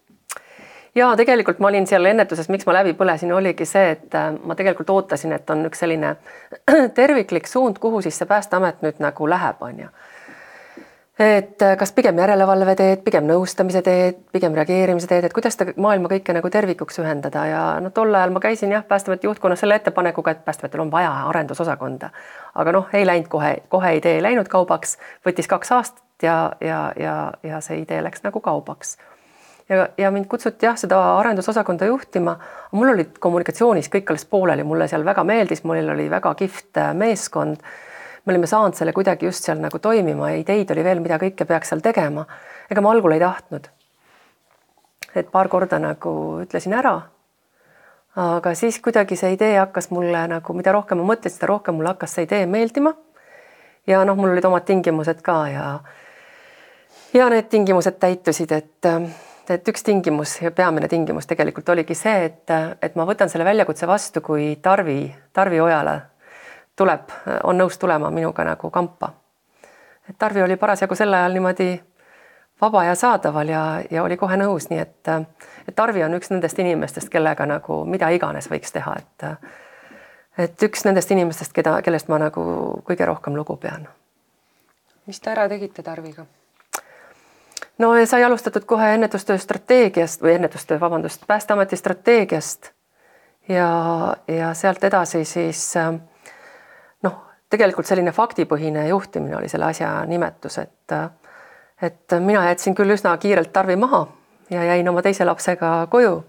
ja tegelikult ma olin seal ennetuses, miks ma läbi põlesin, oligi see, et äh, ma tegelikult ootasin, et on üks selline *clears throat* terviklik suund, kuhu siis see Päästeamet nüüd nagu läheb, on ju et äh, kas pigem järelevalve teed, pigem nõustamise teed, pigem reageerimise teed, et kuidas seda maailma kõike nagu tervikuks ühendada ja noh, tol ajal ma käisin jah, Päästeameti juhtkonnas selle ettepanekuga, et Päästeametil on vaja arendusosakonda. aga noh, ei läinud kohe, kohe idee ei läinud kaubaks, võttis kaks aastat ja, ja, ja, ja see idee läks nagu kaubaks. ja, ja mind kutsuti jah, seda arendusosakonda juhtima. mul olid kommunikatsioonis kõik alles pooleli, mulle seal väga meeldis, mul oli väga kihvt äh, meeskond me olime saanud selle kuidagi just seal nagu toimima ideid oli veel, mida kõike peaks seal tegema. ega ma algul ei tahtnud. et paar korda nagu ütlesin ära. aga siis kuidagi see idee hakkas mulle nagu, mida rohkem ma mõtlesin, seda rohkem mulle hakkas see idee meeldima. ja noh, mul olid omad tingimused ka ja ja need tingimused täitusid, et et üks tingimus ja peamine tingimus tegelikult oligi see, et, et ma võtan selle väljakutse vastu, kui Tarvi, Tarvi Ojala tuleb, on nõus tulema minuga nagu kampa. et Tarvi oli parasjagu sel ajal niimoodi vaba ja saadaval ja, ja oli kohe nõus, nii et, et Tarvi on üks nendest inimestest, kellega nagu mida iganes võiks teha, et et üks nendest inimestest, keda, kellest ma nagu kõige rohkem lugu pean. mis te ära tegite Tarviga? no sai alustatud kohe ennetustöö strateegiast või ennetustöö, vabandust, Päästeameti strateegiast ja, ja sealt edasi siis äh, tegelikult selline faktipõhine juhtimine oli selle asja nimetus, et et mina jätsin küll üsna kiirelt Tarvi maha ja jäin oma teise lapsega koju.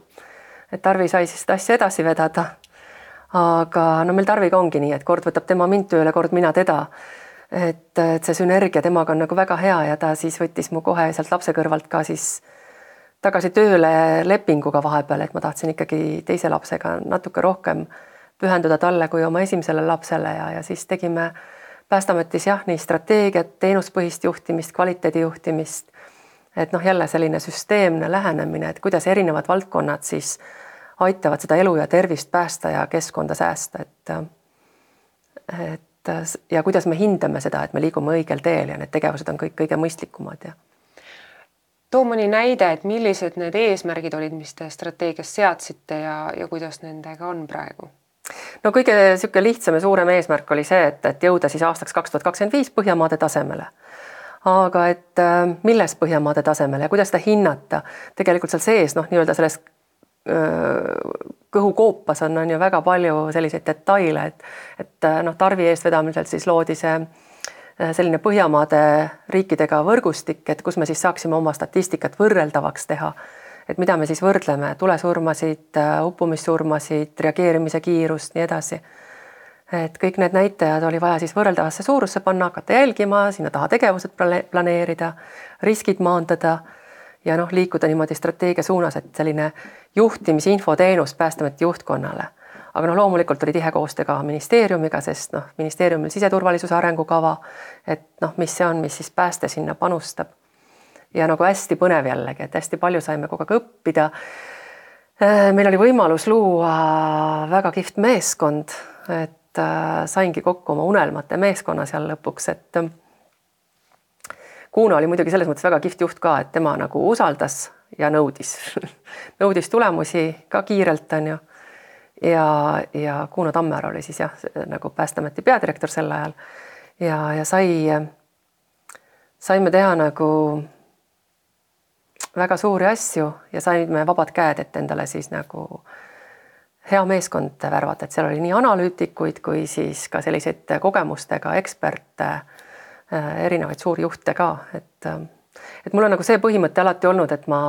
et Tarvi sai siis seda asja edasi vedada. aga no meil Tarviga ongi nii, et kord võtab tema mind tööle, kord mina teda. et, et see sünergia temaga on nagu väga hea ja ta siis võttis mu kohe sealt lapse kõrvalt ka siis tagasi tööle lepinguga vahepeal, et ma tahtsin ikkagi teise lapsega natuke rohkem pühenduda talle kui oma esimesele lapsele ja, ja siis tegime Päästeametis jah, nii strateegiat, teenuspõhist juhtimist, kvaliteedi juhtimist. et noh, jälle selline süsteemne lähenemine, et kuidas erinevad valdkonnad siis aitavad seda elu ja tervist päästa ja keskkonda säästa, et et ja kuidas me hindame seda, et me liigume õigel teel ja need tegevused on kõik kõige mõistlikumad ja too mõni näide, et millised need eesmärgid olid, mis te strateegias seadsite ja, ja kuidas nendega on praegu? No kõige niisugune lihtsam ja suurem eesmärk oli see, et, et jõuda siis aastaks kaks tuhat kakskümmend viis Põhjamaade tasemele. aga et äh, milles Põhjamaade tasemele ja kuidas seda hinnata, tegelikult seal sees noh, nii-öelda selles kõhukoopas on, on ju väga palju selliseid detaile, et et äh, noh, Tarvi eestvedamisel siis loodi see äh, selline Põhjamaade riikidega võrgustik, et kus me siis saaksime oma statistikat võrreldavaks teha et mida me siis võrdleme, tulesurmasid, äh, uppumissurmasid, reageerimise kiirust, nii edasi. et kõik need näitajad oli vaja siis võrreldavasse suurusse panna, hakata jälgima, sinna taha tegevused planeerida, riskid maandada ja noh, liikuda niimoodi strateegia suunas, et selline juhtimisinfoteenus Päästeameti juhtkonnale. aga noh, loomulikult oli tihe koostöö ka ministeeriumiga, sest noh, ministeeriumil siseturvalisuse arengukava, et noh, mis see on, mis siis pääste sinna panustab ja nagu hästi põnev jällegi, et hästi palju saime kogu aeg õppida. Äh, meil oli võimalus luua väga kihvt meeskond, et äh, saingi kokku oma unelmate meeskonna seal lõpuks, et äh, Kuno oli muidugi selles mõttes väga kihvt juht ka, et tema nagu usaldas ja nõudis *laughs* nõudis tulemusi ka kiirelt, on ju. ja, ja Kuno Tammer oli siis jah, nagu Päästeameti peadirektor sel ajal ja, ja sai, saime teha nagu väga suuri asju ja saime vabad käed, et endale siis nagu hea meeskond värvata, et seal oli nii analüütikuid kui siis ka selliseid kogemustega eksperte, äh, erinevaid suuri juhte ka, et äh, et mul on nagu see põhimõte alati olnud, et ma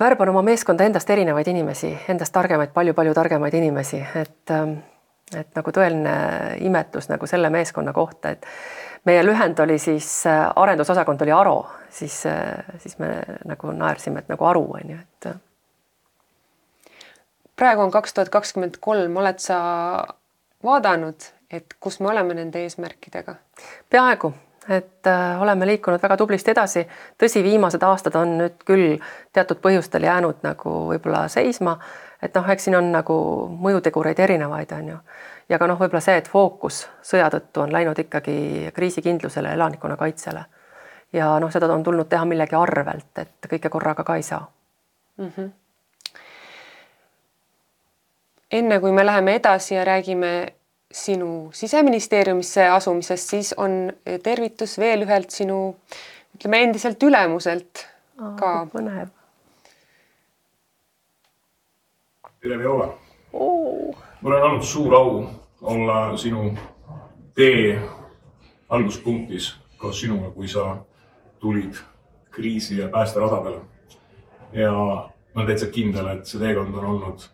värban oma meeskonda endast erinevaid inimesi, endast targemaid palju,, palju-palju targemaid inimesi, et äh, et nagu tõeline imetlus nagu selle meeskonna kohta, et meie lühend oli siis, äh, arendusosakond oli Aro, siis, äh, siis me nagu naersime, et nagu Aru on ju, et. Äh. praegu on kaks tuhat kakskümmend kolm, oled sa vaadanud, et kus me oleme nende eesmärkidega? peaaegu, et äh, oleme liikunud väga tublisti edasi. tõsi, viimased aastad on nüüd küll teatud põhjustel jäänud nagu võib-olla seisma, et noh, eks siin on nagu mõjutegureid erinevaid, on ju. Ja ka noh, võib-olla see, et fookus sõja tõttu on läinud ikkagi kriisikindlusele, elanikkonnakaitsele. ja noh, seda on tulnud teha millegi arvelt, et kõike korraga ka ei saa mm. -hmm. enne kui me läheme edasi ja räägime sinu siseministeeriumisse asumisest, siis on tervitus veel ühelt sinu ütleme endiselt ülemuselt ka. põnev. tere, Viola oh.. Mul on olnud suur au olla sinu tee alguspunktis koos sinuga, kui sa tulid kriisi ja päästerada peale. ja ma olen täitsa kindel, et see teekond on olnud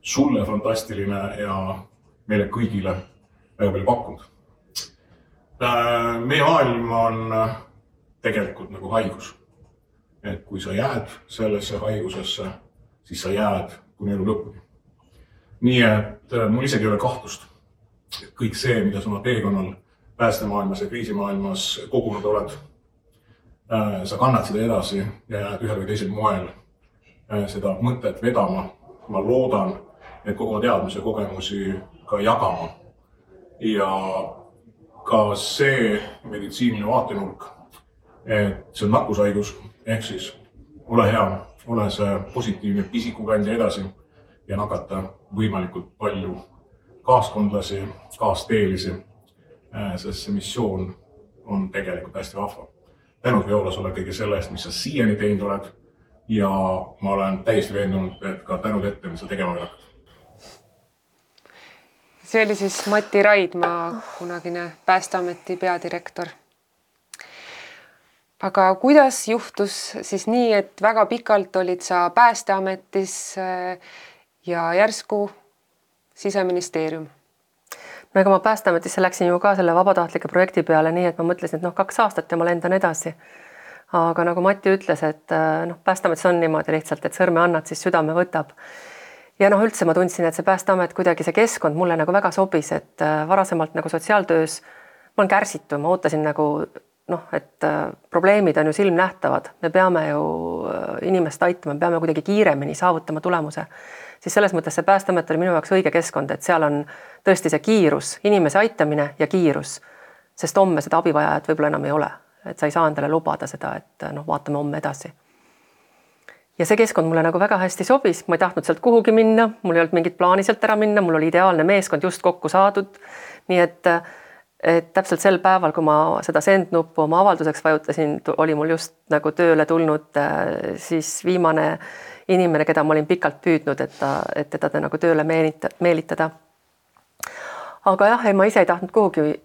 sulle fantastiline ja meile kõigile väga palju pakkunud. Äh, meie maailm on tegelikult nagu haigus. et kui sa jääd sellesse haigusesse, siis sa jääd kuni elu lõpuni. Nii et äh, mul isegi ei ole kahtlust, et kõik see, mida sa oma teekonnal päästemaailmas ja kriisimaailmas kogunud oled, äh, sa kannad seda edasi ja jääd ühel või teisel moel äh, seda mõtet vedama. ma loodan, et kogu teadmisi ja kogemusi ka jagama. ja ka see meditsiiniline vaatenurk, et see on nakkushaigus, ehk siis ole hea, ole see positiivne pisikukandja edasi ja nakata võimalikult palju kaaskondlasi, kaasteelisi. Äh, sest see missioon on tegelikult hästi vahva. tänud Viola sulle kõige selle eest, mis sa siiani teinud oled. ja ma olen täiesti veendunud, et ka tänud ette, mis sa tegema veel hakkad. see oli siis Mati Raidma, kunagine Päästeameti peadirektor. aga kuidas juhtus siis nii, et väga pikalt olid sa Päästeametis äh, ja järsku siseministeerium? no ega ma Päästeametisse läksin ju ka selle vabatahtlike projekti peale, nii et ma mõtlesin, et noh, kaks aastat ja ma lendan edasi. aga nagu Mati ütles, et äh, noh, Päästeametis on niimoodi lihtsalt, et sõrme annad, siis südame võtab. ja noh, üldse ma tundsin, et see Päästeamet kuidagi see keskkond mulle nagu väga sobis, et äh, varasemalt nagu sotsiaaltöös ma olen kärsitu, ma ootasin nagu noh, et äh, probleemid on ju silmnähtavad, me peame ju inimest aitama, me peame kuidagi kiiremini saavutama tulemuse siis selles mõttes see Päästeamet oli minu jaoks õige keskkond, et seal on tõesti see kiirus, inimese aitamine ja kiirus. sest homme seda abivajajat võib-olla enam ei ole, et sa ei saa endale lubada seda, et noh, vaatame homme edasi. ja see keskkond mulle nagu väga hästi sobis, ma ei tahtnud sealt kuhugi minna, mul ei olnud mingit plaani sealt ära minna, mul oli ideaalne meeskond just kokku saadud. nii et, et täpselt sel päeval, kui ma seda send nuppu oma avalduseks vajutasin, oli mul just nagu tööle tulnud siis viimane inimene, keda ma olin pikalt püüdnud, et ta, et teda ta nagu tööle meelita, meelitada. aga jah, ei, ma ise ei tahtnud kuhugi äh,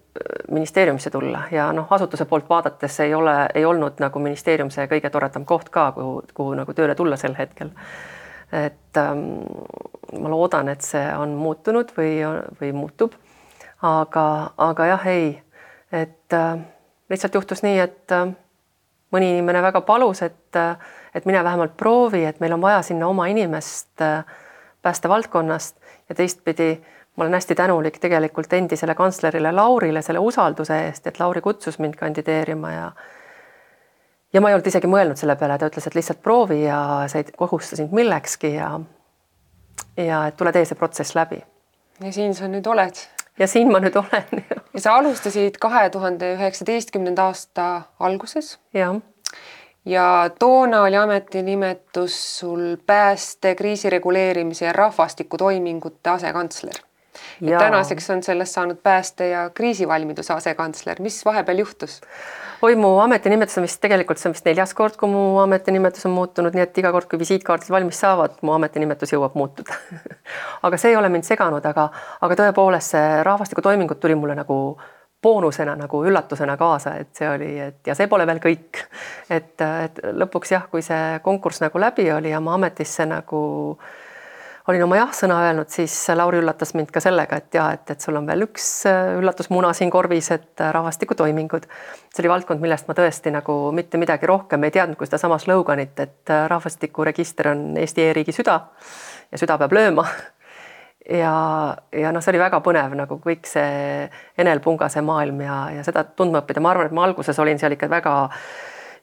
ministeeriumisse tulla ja noh, asutuse poolt vaadates ei ole, ei olnud nagu ministeerium see kõige toredam koht ka, kuhu, kuhu nagu tööle tulla sel hetkel. et ähm, ma loodan, et see on muutunud või, või muutub. aga, aga jah, ei, et äh, lihtsalt juhtus nii, et äh, mõni inimene väga palus, et äh, et mine vähemalt proovi, et meil on vaja sinna oma inimest äh, päästevaldkonnast ja teistpidi ma olen hästi tänulik tegelikult endisele kantslerile Laurile selle usalduse eest, et Lauri kutsus mind kandideerima ja ja ma ei olnud isegi mõelnud selle peale, ta ütles, et lihtsalt proovi ja sa ei kohusta sind millekski ja ja et tule tee see protsess läbi. ja siin sa nüüd oled. ja siin ma nüüd olen. ja sa alustasid kahe tuhande üheksateistkümnenda aasta alguses. jah ja toona oli ametinimetus sul pääste, kriisireguleerimise ja rahvastikutoimingute asekantsler. Ja tänaseks on sellest saanud pääste ja kriisivalmiduse asekantsler, mis vahepeal juhtus? oi, mu ametinimetus on vist tegelikult see on vist neljas kord, kui mu ametinimetus on muutunud, nii et iga kord, kui visiitkaardid valmis saavad, mu ametinimetus jõuab muutuda *laughs* aga see ei ole mind seganud, aga, aga tõepoolest see rahvastikutoimingud tuli mulle nagu boonusena nagu üllatusena kaasa, et see oli, et ja see pole veel kõik. et, et lõpuks jah, kui see konkurss nagu läbi oli ja ma ametisse nagu olin oma jah-sõna öelnud, siis Lauri üllatas mind ka sellega, et ja et, et sul on veel üks üllatusmuna siin korvis, et rahvastikutoimingud. see oli valdkond, millest ma tõesti nagu mitte midagi rohkem ei teadnud kui sedasama sloganit, et rahvastikuregister on Eesti e-riigi süda ja süda peab lööma ja, ja noh, see oli väga põnev nagu kõik see Enel Pungase maailm ja, ja seda tundma õppida, ma arvan, et ma alguses olin seal ikka väga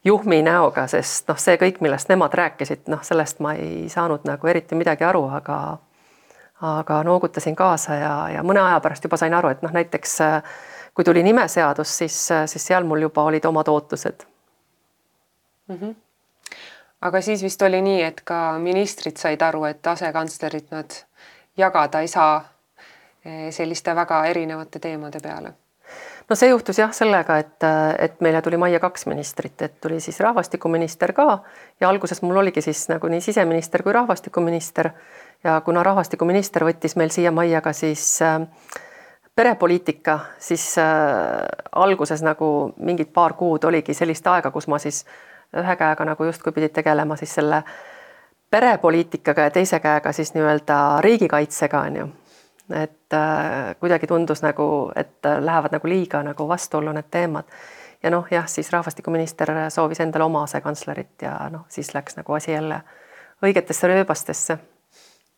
juhmi näoga, sest noh, see kõik, millest nemad rääkisid, noh, sellest ma ei saanud nagu eriti midagi aru, aga aga noogutasin kaasa ja, ja mõne aja pärast juba sain aru, et noh, näiteks kui tuli nimeseadus, siis, siis seal mul juba olid omad ootused mm. -hmm. aga siis vist oli nii, et ka ministrid said aru, et asekantslerid nad jagada ei saa eh, selliste väga erinevate teemade peale? No see juhtus jah sellega, et, et meile tuli majja kaks ministrit, et tuli siis rahvastikuminister ka ja alguses mul oligi siis nagu nii siseminister kui rahvastikuminister. Ja kuna rahvastikuminister võttis meil siia majja ka siis äh, perepoliitika, siis äh, alguses nagu mingid paar kuud oligi sellist aega, kus ma siis ühe käega nagu justkui pidid tegelema siis selle perepoliitikaga ja teise käega siis nii-öelda riigikaitsega on ju. et äh, kuidagi tundus nagu, et lähevad nagu liiga nagu vastuollu need teemad. ja noh, jah, siis rahvastikuminister soovis endale oma asekantslerit ja noh, siis läks nagu asi jälle õigetesse rööbastesse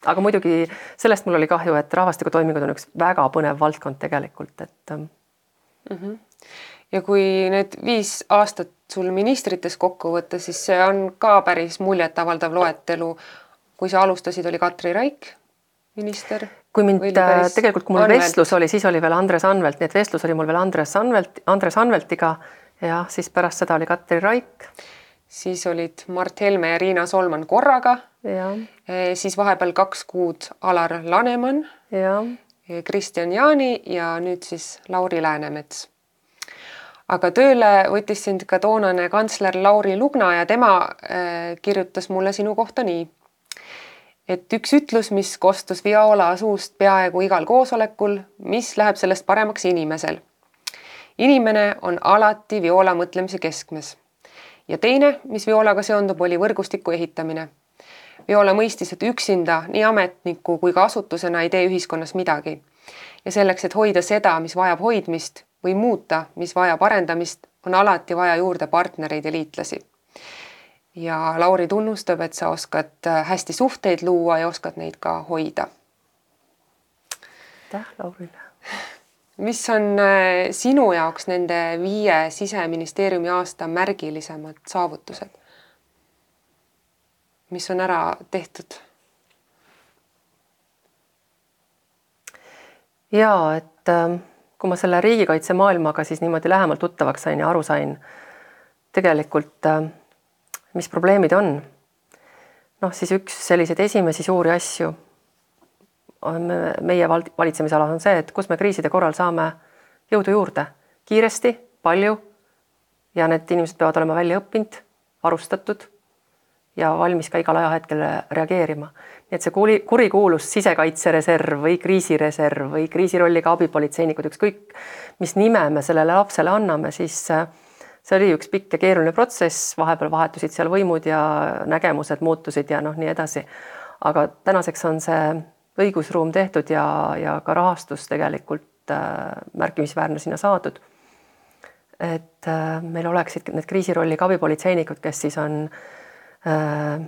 aga muidugi sellest mul oli kahju, et rahvastikutoimingud on üks väga põnev valdkond tegelikult, et mm. -hmm. Ja kui need viis aastat sul ministrites kokku võtta, siis see on ka päris muljetavaldav loetelu. kui sa alustasid, oli Katri Raik minister. kui mind päris... tegelikult, kui mul Anvelt. vestlus oli, siis oli veel Andres Anvelt, nii et vestlus oli mul veel Andres Anvelt, Andres Anveltiga ja siis pärast seda oli Katri Raik siis olid Mart Helme ja Riina Solman korraga. E, siis vahepeal kaks kuud Alar Laneman, e, Kristjan Jaani ja nüüd siis Lauri Läänemets. Aga tööle võttis sind ka toonane kantsler Lauri Lugna ja tema äh, kirjutas mulle sinu kohta nii, et üks ütlus, mis kostus Viola suust peaaegu igal koosolekul, mis läheb sellest paremaks inimesel. inimene on alati Viola mõtlemise keskmes ja teine, mis Violaga seondub, oli võrgustiku ehitamine. Viola mõistis, et üksinda nii ametniku kui ka asutusena ei tee ühiskonnas midagi. ja selleks, et hoida seda, mis vajab hoidmist või muuta, mis vajab arendamist, on alati vaja juurde partnereid ja liitlasi. ja Lauri tunnustab, et sa oskad äh, hästi suhteid luua ja oskad neid ka hoida. aitäh Laurile *laughs* mis on äh, sinu jaoks nende viie siseministeeriumi aasta märgilisemad saavutused? mis on ära tehtud? ja et ähm, kui ma selle riigikaitsemaailmaga siis niimoodi lähemalt tuttavaks sain ja aru sain tegelikult, ähm, mis probleemid on, noh, siis üks selliseid esimesi suuri asju on meie valitsemisalas on see, et kus me kriiside korral saame jõudu juurde kiiresti, palju ja need inimesed peavad olema välja õppinud, varustatud ja valmis ka igal ajahetkel reageerima. Et see kuri, kurikuulus sisekaitsereserv või kriisireserv või kriisirolliga abipolitseinikud, ükskõik mis nime me sellele lapsele anname, siis see oli üks pikk ja keeruline protsess, vahepeal vahetusid seal võimud ja nägemused muutusid ja noh, nii edasi. aga tänaseks on see õigusruum tehtud ja, ja ka rahastus tegelikult äh, märkimisväärne sinna saadud. et äh, meil oleksid need kriisirolliga abipolitseinikud, kes siis on äh,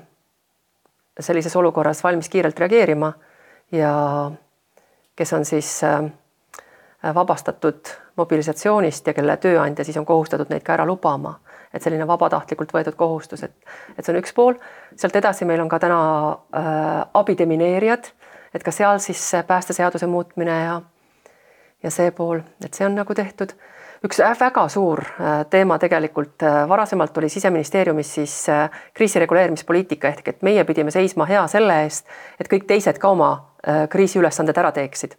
sellises olukorras valmis kiirelt reageerima ja kes on siis äh, vabastatud mobilisatsioonist ja kelle tööandja siis on kohustatud neid ka ära lubama, et selline vabatahtlikult võetud kohustus, et, et see on üks pool. sealt edasi meil on ka täna äh, abidemineerijad et ka seal siis päästeseaduse muutmine ja ja see pool, et see on nagu tehtud. Üks väga suur äh, teema tegelikult äh, varasemalt oli siseministeeriumis siis äh, kriisireguleerimispoliitika ehk et meie pidime seisma hea selle eest, et kõik teised ka oma kriisiülesanded ära teeksid.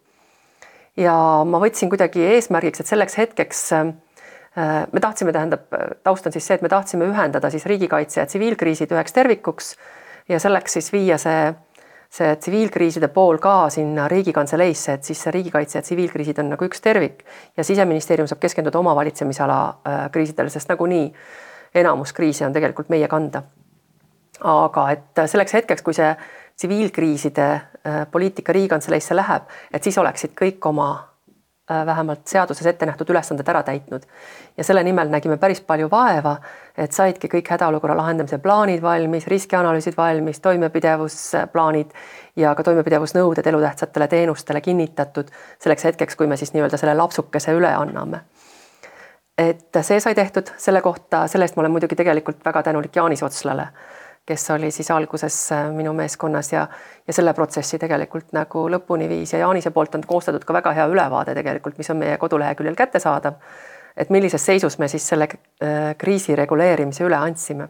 ja ma võtsin kuidagi eesmärgiks, et selleks hetkeks me tahtsime, tähendab, taust on siis see, et me tahtsime ühendada siis riigikaitse ja tsiviilkriisid üheks tervikuks ja selleks siis viia see see tsiviilkriiside pool ka sinna Riigikantseleisse, et siis see riigikaitse ja tsiviilkriisid on nagu üks tervik ja siseministeerium saab keskenduda oma valitsemisala äh, kriisidele, sest nagunii enamus kriise on tegelikult meie kanda. aga et selleks hetkeks, kui see tsiviilkriiside äh, poliitika Riigikantseleisse läheb, et siis oleksid kõik oma vähemalt seaduses ette nähtud ülesanded ära täitnud. ja selle nimel nägime päris palju vaeva, et saidki kõik hädaolukorra lahendamise plaanid valmis, riskianalüüsid valmis, toimepidevusplaanid ja ka toimepidevusnõuded elutähtsatele teenustele kinnitatud selleks hetkeks, kui me siis nii-öelda selle lapsukese üle anname. et see sai tehtud, selle kohta, selle eest ma olen muidugi tegelikult väga tänulik Jaanis Otslale, kes oli siis alguses äh, minu meeskonnas ja, ja selle protsessi tegelikult nagu lõpuni viis ja Jaanise poolt on koostatud ka väga hea ülevaade tegelikult, mis on meie koduleheküljel kättesaadav. et millises seisus me siis selle äh, kriisi reguleerimise üle andsime.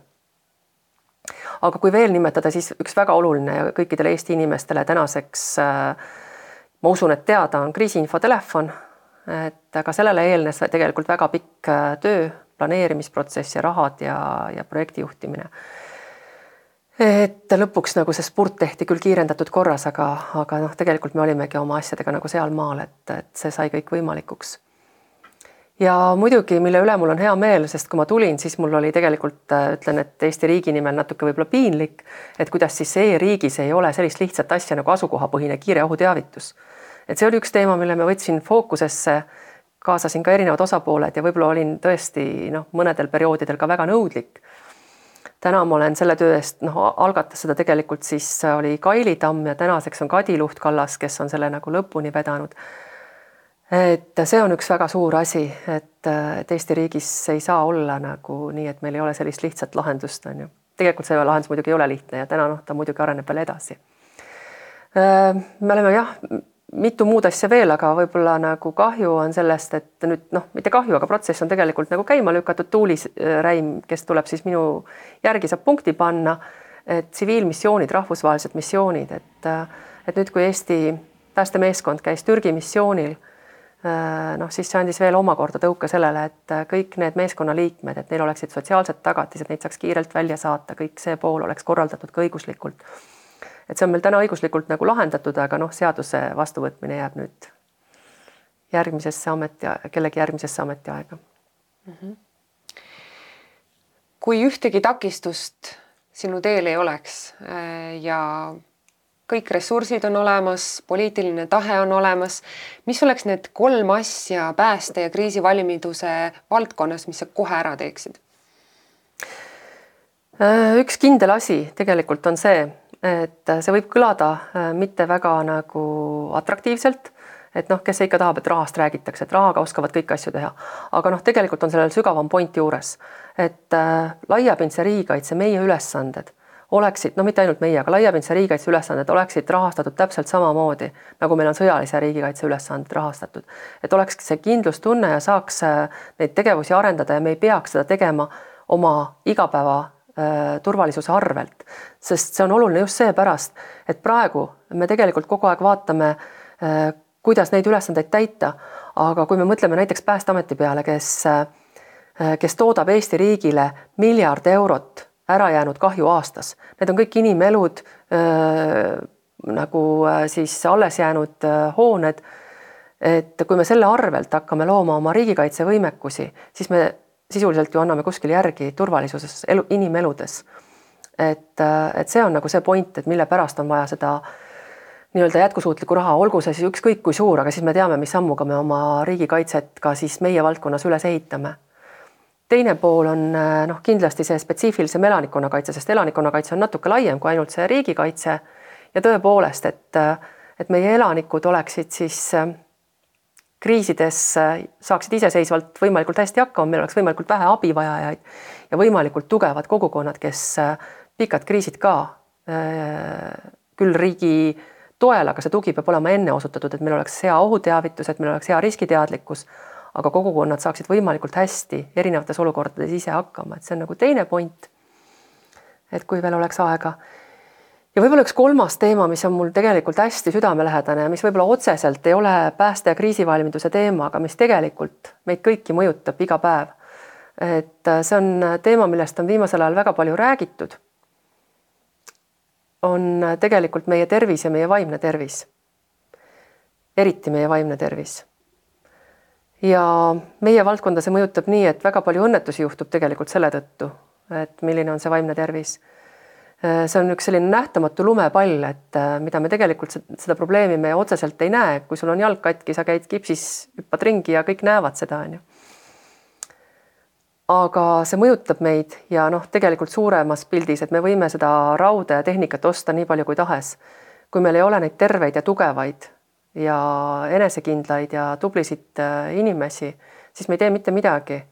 aga kui veel nimetada, siis üks väga oluline ja kõikidele Eesti inimestele tänaseks äh, ma usun, et teada on kriisiinfotelefon, et ka sellele eelnes tegelikult väga pikk töö, planeerimisprotsess ja rahad ja, ja projekti juhtimine et lõpuks nagu see spurt tehti küll kiirendatud korras, aga, aga noh, tegelikult me olimegi oma asjadega nagu sealmaal, et, et see sai kõik võimalikuks. ja muidugi, mille üle mul on hea meel, sest kui ma tulin, siis mul oli tegelikult ütlen, et Eesti riigi nimel natuke võib-olla piinlik, et kuidas siis e-riigis ei ole sellist lihtsat asja nagu asukohapõhine kiire ohuteavitus. et see oli üks teema, mille ma võtsin fookusesse, kaasasin ka erinevad osapooled ja võib-olla olin tõesti noh, mõnedel perioodidel ka väga nõudlik täna ma olen selle töö eest, noh, algatas seda tegelikult siis oli Kaili Tamm ja tänaseks on Kadi Luht-Kallas, kes on selle nagu lõpuni vedanud. et see on üks väga suur asi, et, et Eesti riigis ei saa olla nagu nii, et meil ei ole sellist lihtsat lahendust, on ju. tegelikult see lahendus muidugi ei ole lihtne ja täna noh, ta muidugi areneb veel edasi. me oleme jah mitu muud asja veel, aga võib-olla nagu kahju on sellest, et nüüd noh, mitte kahju, aga protsess on tegelikult nagu käima lükatud. Tuuli Räim, kes tuleb siis minu järgi, saab punkti panna. et tsiviilmissioonid, rahvusvahelised missioonid, et, et nüüd, kui Eesti päästemeeskond käis Türgi missioonil, noh, siis see andis veel omakorda tõuke sellele, et kõik need meeskonnaliikmed, et neil oleksid sotsiaalsed tagatised, neid saaks kiirelt välja saata, kõik see pool oleks korraldatud ka õiguslikult et see on meil täna õiguslikult nagu lahendatud, aga noh, seaduse vastuvõtmine jääb nüüd järgmisesse ameti, kellegi järgmisesse ametiaega mm. -hmm. kui ühtegi takistust sinu teel ei oleks äh, ja kõik ressursid on olemas, poliitiline tahe on olemas, mis oleks need kolm asja pääste ja kriisivalmiduse valdkonnas, mis sa kohe ära teeksid? Äh, üks kindel asi tegelikult on see, et see võib kõlada äh, mitte väga nagu atraktiivselt, et noh, kes ikka tahab, et rahast räägitakse, et rahaga oskavad kõiki asju teha, aga noh, tegelikult on sellel sügavam point juures, et äh, laiapindse riigikaitse meie ülesanded oleksid, no mitte ainult meie, aga laiapindse riigikaitse ülesanded oleksid rahastatud täpselt samamoodi, nagu meil on sõjalise riigikaitse ülesanded rahastatud. et oleks see kindlustunne ja saaks äh, neid tegevusi arendada ja me ei peaks seda tegema oma igapäeva Äh, turvalisuse arvelt, sest see on oluline just seepärast, et praegu me tegelikult kogu aeg vaatame, äh, kuidas neid ülesandeid täita, aga kui me mõtleme näiteks Päästeameti peale, kes, äh, kes toodab Eesti riigile miljard eurot ärajäänud kahju aastas, need on kõik inimelud nagu siis alles jäänud hooned. et kui me selle arvelt hakkame looma oma riigikaitsevõimekusi, siis me sisuliselt ju anname kuskil järgi turvalisuses, elu, inimeludes. et, et see on nagu see point, et mille pärast on vaja seda nii-öelda jätkusuutlikku raha, olgu see siis ükskõik kui suur, aga siis me teame, mis sammuga me oma riigikaitset ka siis meie valdkonnas üles ehitame. teine pool on noh, kindlasti see spetsiifilisem elanikkonnakaitse, sest elanikkonnakaitse on natuke laiem kui ainult see riigikaitse ja tõepoolest, et, et meie elanikud oleksid siis kriisides saaksid iseseisvalt võimalikult hästi hakkama, meil oleks võimalikult vähe abivajajaid ja võimalikult tugevad kogukonnad, kes äh, pikad kriisid ka äh, küll riigi toel, aga see tugi peab olema enne osutatud, et meil oleks hea ohuteavitus, et meil oleks hea riskiteadlikkus, aga kogukonnad saaksid võimalikult hästi erinevates olukordades ise hakkama, et see on nagu teine point. et kui veel oleks aega ja võib-olla üks kolmas teema, mis on mul tegelikult hästi südamelähedane ja mis võib-olla otseselt ei ole pääste- ja kriisivalmiduse teema, aga mis tegelikult meid kõiki mõjutab iga päev. et äh, see on teema, millest on viimasel ajal väga palju räägitud. on äh, tegelikult meie tervis ja meie vaimne tervis. eriti meie vaimne tervis. ja meie valdkonda see mõjutab nii, et väga palju õnnetusi juhtub tegelikult selle tõttu, et milline on see vaimne tervis see on üks selline nähtamatu lumepall, et äh, mida me tegelikult seda probleemi me otseselt ei näe, kui sul on jalg katki, sa käid gipsis, hüppad ringi ja kõik näevad seda, on ju. aga see mõjutab meid ja noh, tegelikult suuremas pildis, et me võime seda rauda ja tehnikat osta nii palju kui tahes. kui meil ei ole neid terveid ja tugevaid ja enesekindlaid ja tublisid äh, inimesi, siis me ei tee mitte midagi.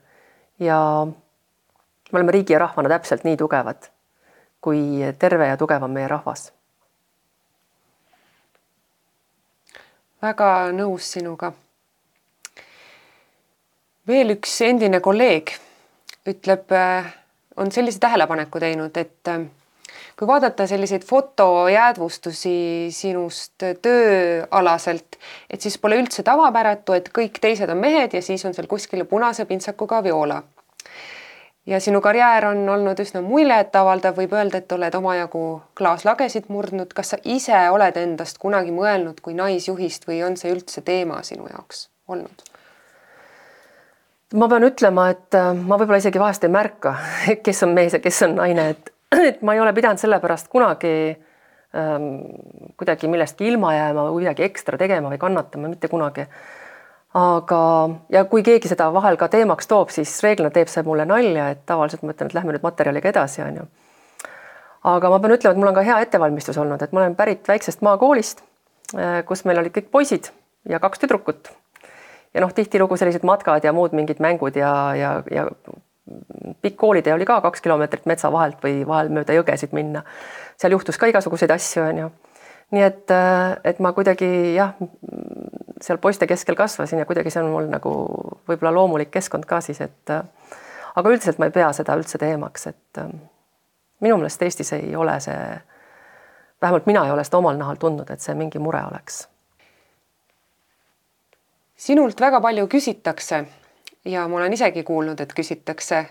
ja me oleme riigi ja rahvana täpselt nii tugevad kui terve ja tugev on meie rahvas. väga nõus sinuga. veel üks endine kolleeg ütleb, on sellise tähelepaneku teinud, et kui vaadata selliseid fotojäädvustusi sinust tööalaselt, et siis pole üldse tavapäratu, et kõik teised on mehed ja siis on seal kuskil punase pintsakuga Viola. Ja sinu karjäär on olnud üsna muljetavaldav, võib öelda, et oled omajagu klaaslagesid murdnud. kas sa ise oled endast kunagi mõelnud kui naisjuhist või on see üldse teema sinu jaoks olnud? ma pean ütlema, et äh, ma võib-olla isegi vahest ei märka, *laughs* kes on mees ja kes on naine, et *clears throat* et ma ei ole pidanud selle pärast kunagi ähm, kuidagi millestki ilma jääma või midagi ekstra tegema või kannatama, mitte kunagi. Aga, ja kui keegi seda vahel ka teemaks toob, siis reeglina teeb see mulle nalja, et tavaliselt ma ütlen, et lähme nüüd materjaliga edasi, on ju. aga ma pean ütlema, et mul on ka hea ettevalmistus olnud, et ma olen pärit väiksest maakoolist, äh, kus meil olid kõik poisid ja kaks tüdrukut. ja noh, tihtilugu sellised matkad ja muud mingid mängud ja, ja, ja pikk koolitee oli ka kaks kilomeetrit metsa vahelt või vahel mööda jõgesid minna. seal juhtus ka igasuguseid asju, on ju. nii et, et ma kuidagi jah, seal poiste keskel kasvasin ja kuidagi see on mul nagu võib-olla loomulik keskkond ka siis, et aga üldiselt ma ei pea seda üldse teemaks, et minu meelest Eestis ei ole see, vähemalt mina ei ole seda omal nahal tundnud, et see mingi mure oleks. sinult väga palju küsitakse ja ma olen isegi kuulnud, et küsitakse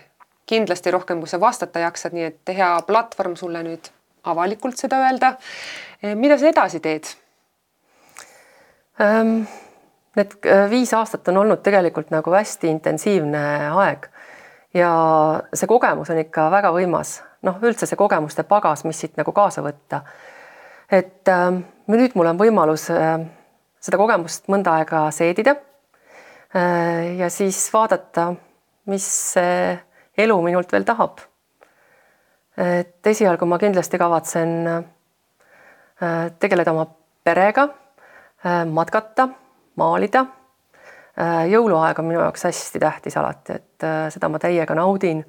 kindlasti rohkem, kui sa vastata jaksad, nii et hea platvorm sulle nüüd avalikult seda öelda. mida sa edasi teed? Need äh, viis aastat on olnud tegelikult nagu hästi intensiivne aeg ja see kogemus on ikka väga võimas, noh, üldse see kogemuste pagas, mis siit nagu kaasa võtta. et äh, nüüd mul on võimalus äh, seda kogemust mõnda aega seedida Äh, ja siis vaadata, mis see elu minult veel tahab. et esialgu ma kindlasti kavatsen äh, tegeleda oma perega, matkata, maalida. jõuluaeg on minu jaoks hästi tähtis alati, et seda ma täiega naudin.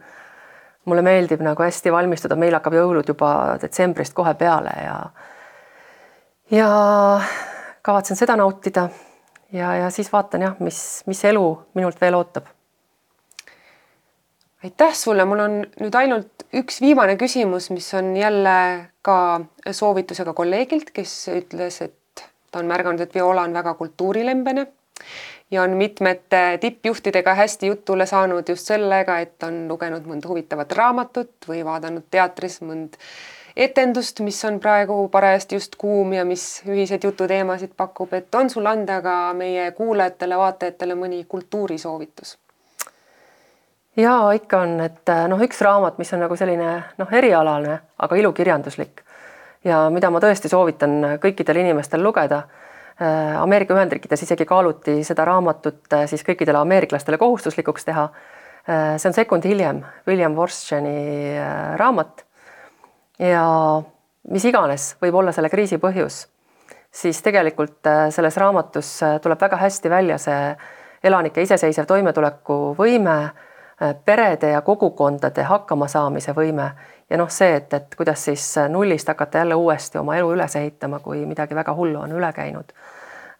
mulle meeldib nagu hästi valmistuda, meil hakkab jõulud juba detsembrist kohe peale ja ja kavatsen seda nautida ja, ja siis vaatan jah, mis, mis elu minult veel ootab. aitäh sulle, mul on nüüd ainult üks viimane küsimus, mis on jälle ka soovitusega kolleegilt, kes ütles, et ta on märganud, et Viola on väga kultuurilembene ja on mitmete tippjuhtidega hästi jutule saanud just sellega, et on lugenud mõnda huvitavat raamatut või vaadanud teatris mõnd etendust, mis on praegu parajasti just kuum ja mis ühiseid jututeemasid pakub, et on sul anda ka meie kuulajatele-vaatajatele mõni kultuurisoovitus? ja ikka on, et äh, noh, üks raamat, mis on nagu selline noh, erialane, aga ilukirjanduslik ja mida ma tõesti soovitan kõikidel inimestel lugeda. Äh, Ameerika Ühendriikides isegi kaaluti seda raamatut äh, siis kõikidele ameeriklastele kohustuslikuks teha. see on sekund hiljem William Worsteni raamat ja mis iganes võib olla selle kriisi põhjus, siis tegelikult äh, selles raamatus äh, tuleb väga hästi välja see elanike iseseisev toimetulekuvõime, äh, perede ja kogukondade hakkamasaamise võime ja noh, see, et, et kuidas siis nullist hakata jälle uuesti oma elu üles ehitama, kui midagi väga hullu on üle käinud.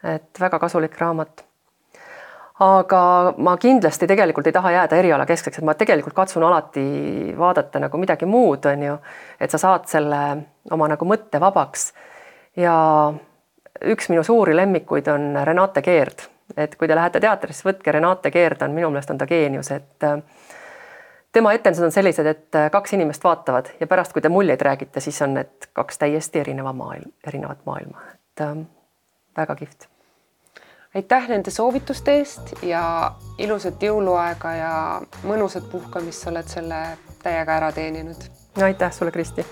et väga kasulik raamat aga ma kindlasti tegelikult ei taha jääda erialakeskseks, et ma tegelikult katsun alati vaadata nagu midagi muud, on ju, et sa saad selle oma nagu mõtte vabaks. ja üks minu suuri lemmikuid on Renate Keerd, et kui te lähete teatrisse, võtke Renate Keerd on minu meelest on ta geenius, et äh, tema etendused on sellised, et äh, kaks inimest vaatavad ja pärast, kui te muljeid räägite, siis on need kaks täiesti erineva maailm, erinevat maailma, et äh, väga kihvt. aitäh nende soovituste eest ja ilusat jõuluaega ja mõnusat puhkamist, sa oled selle täiega ära teeninud. aitäh sulle, Kristi.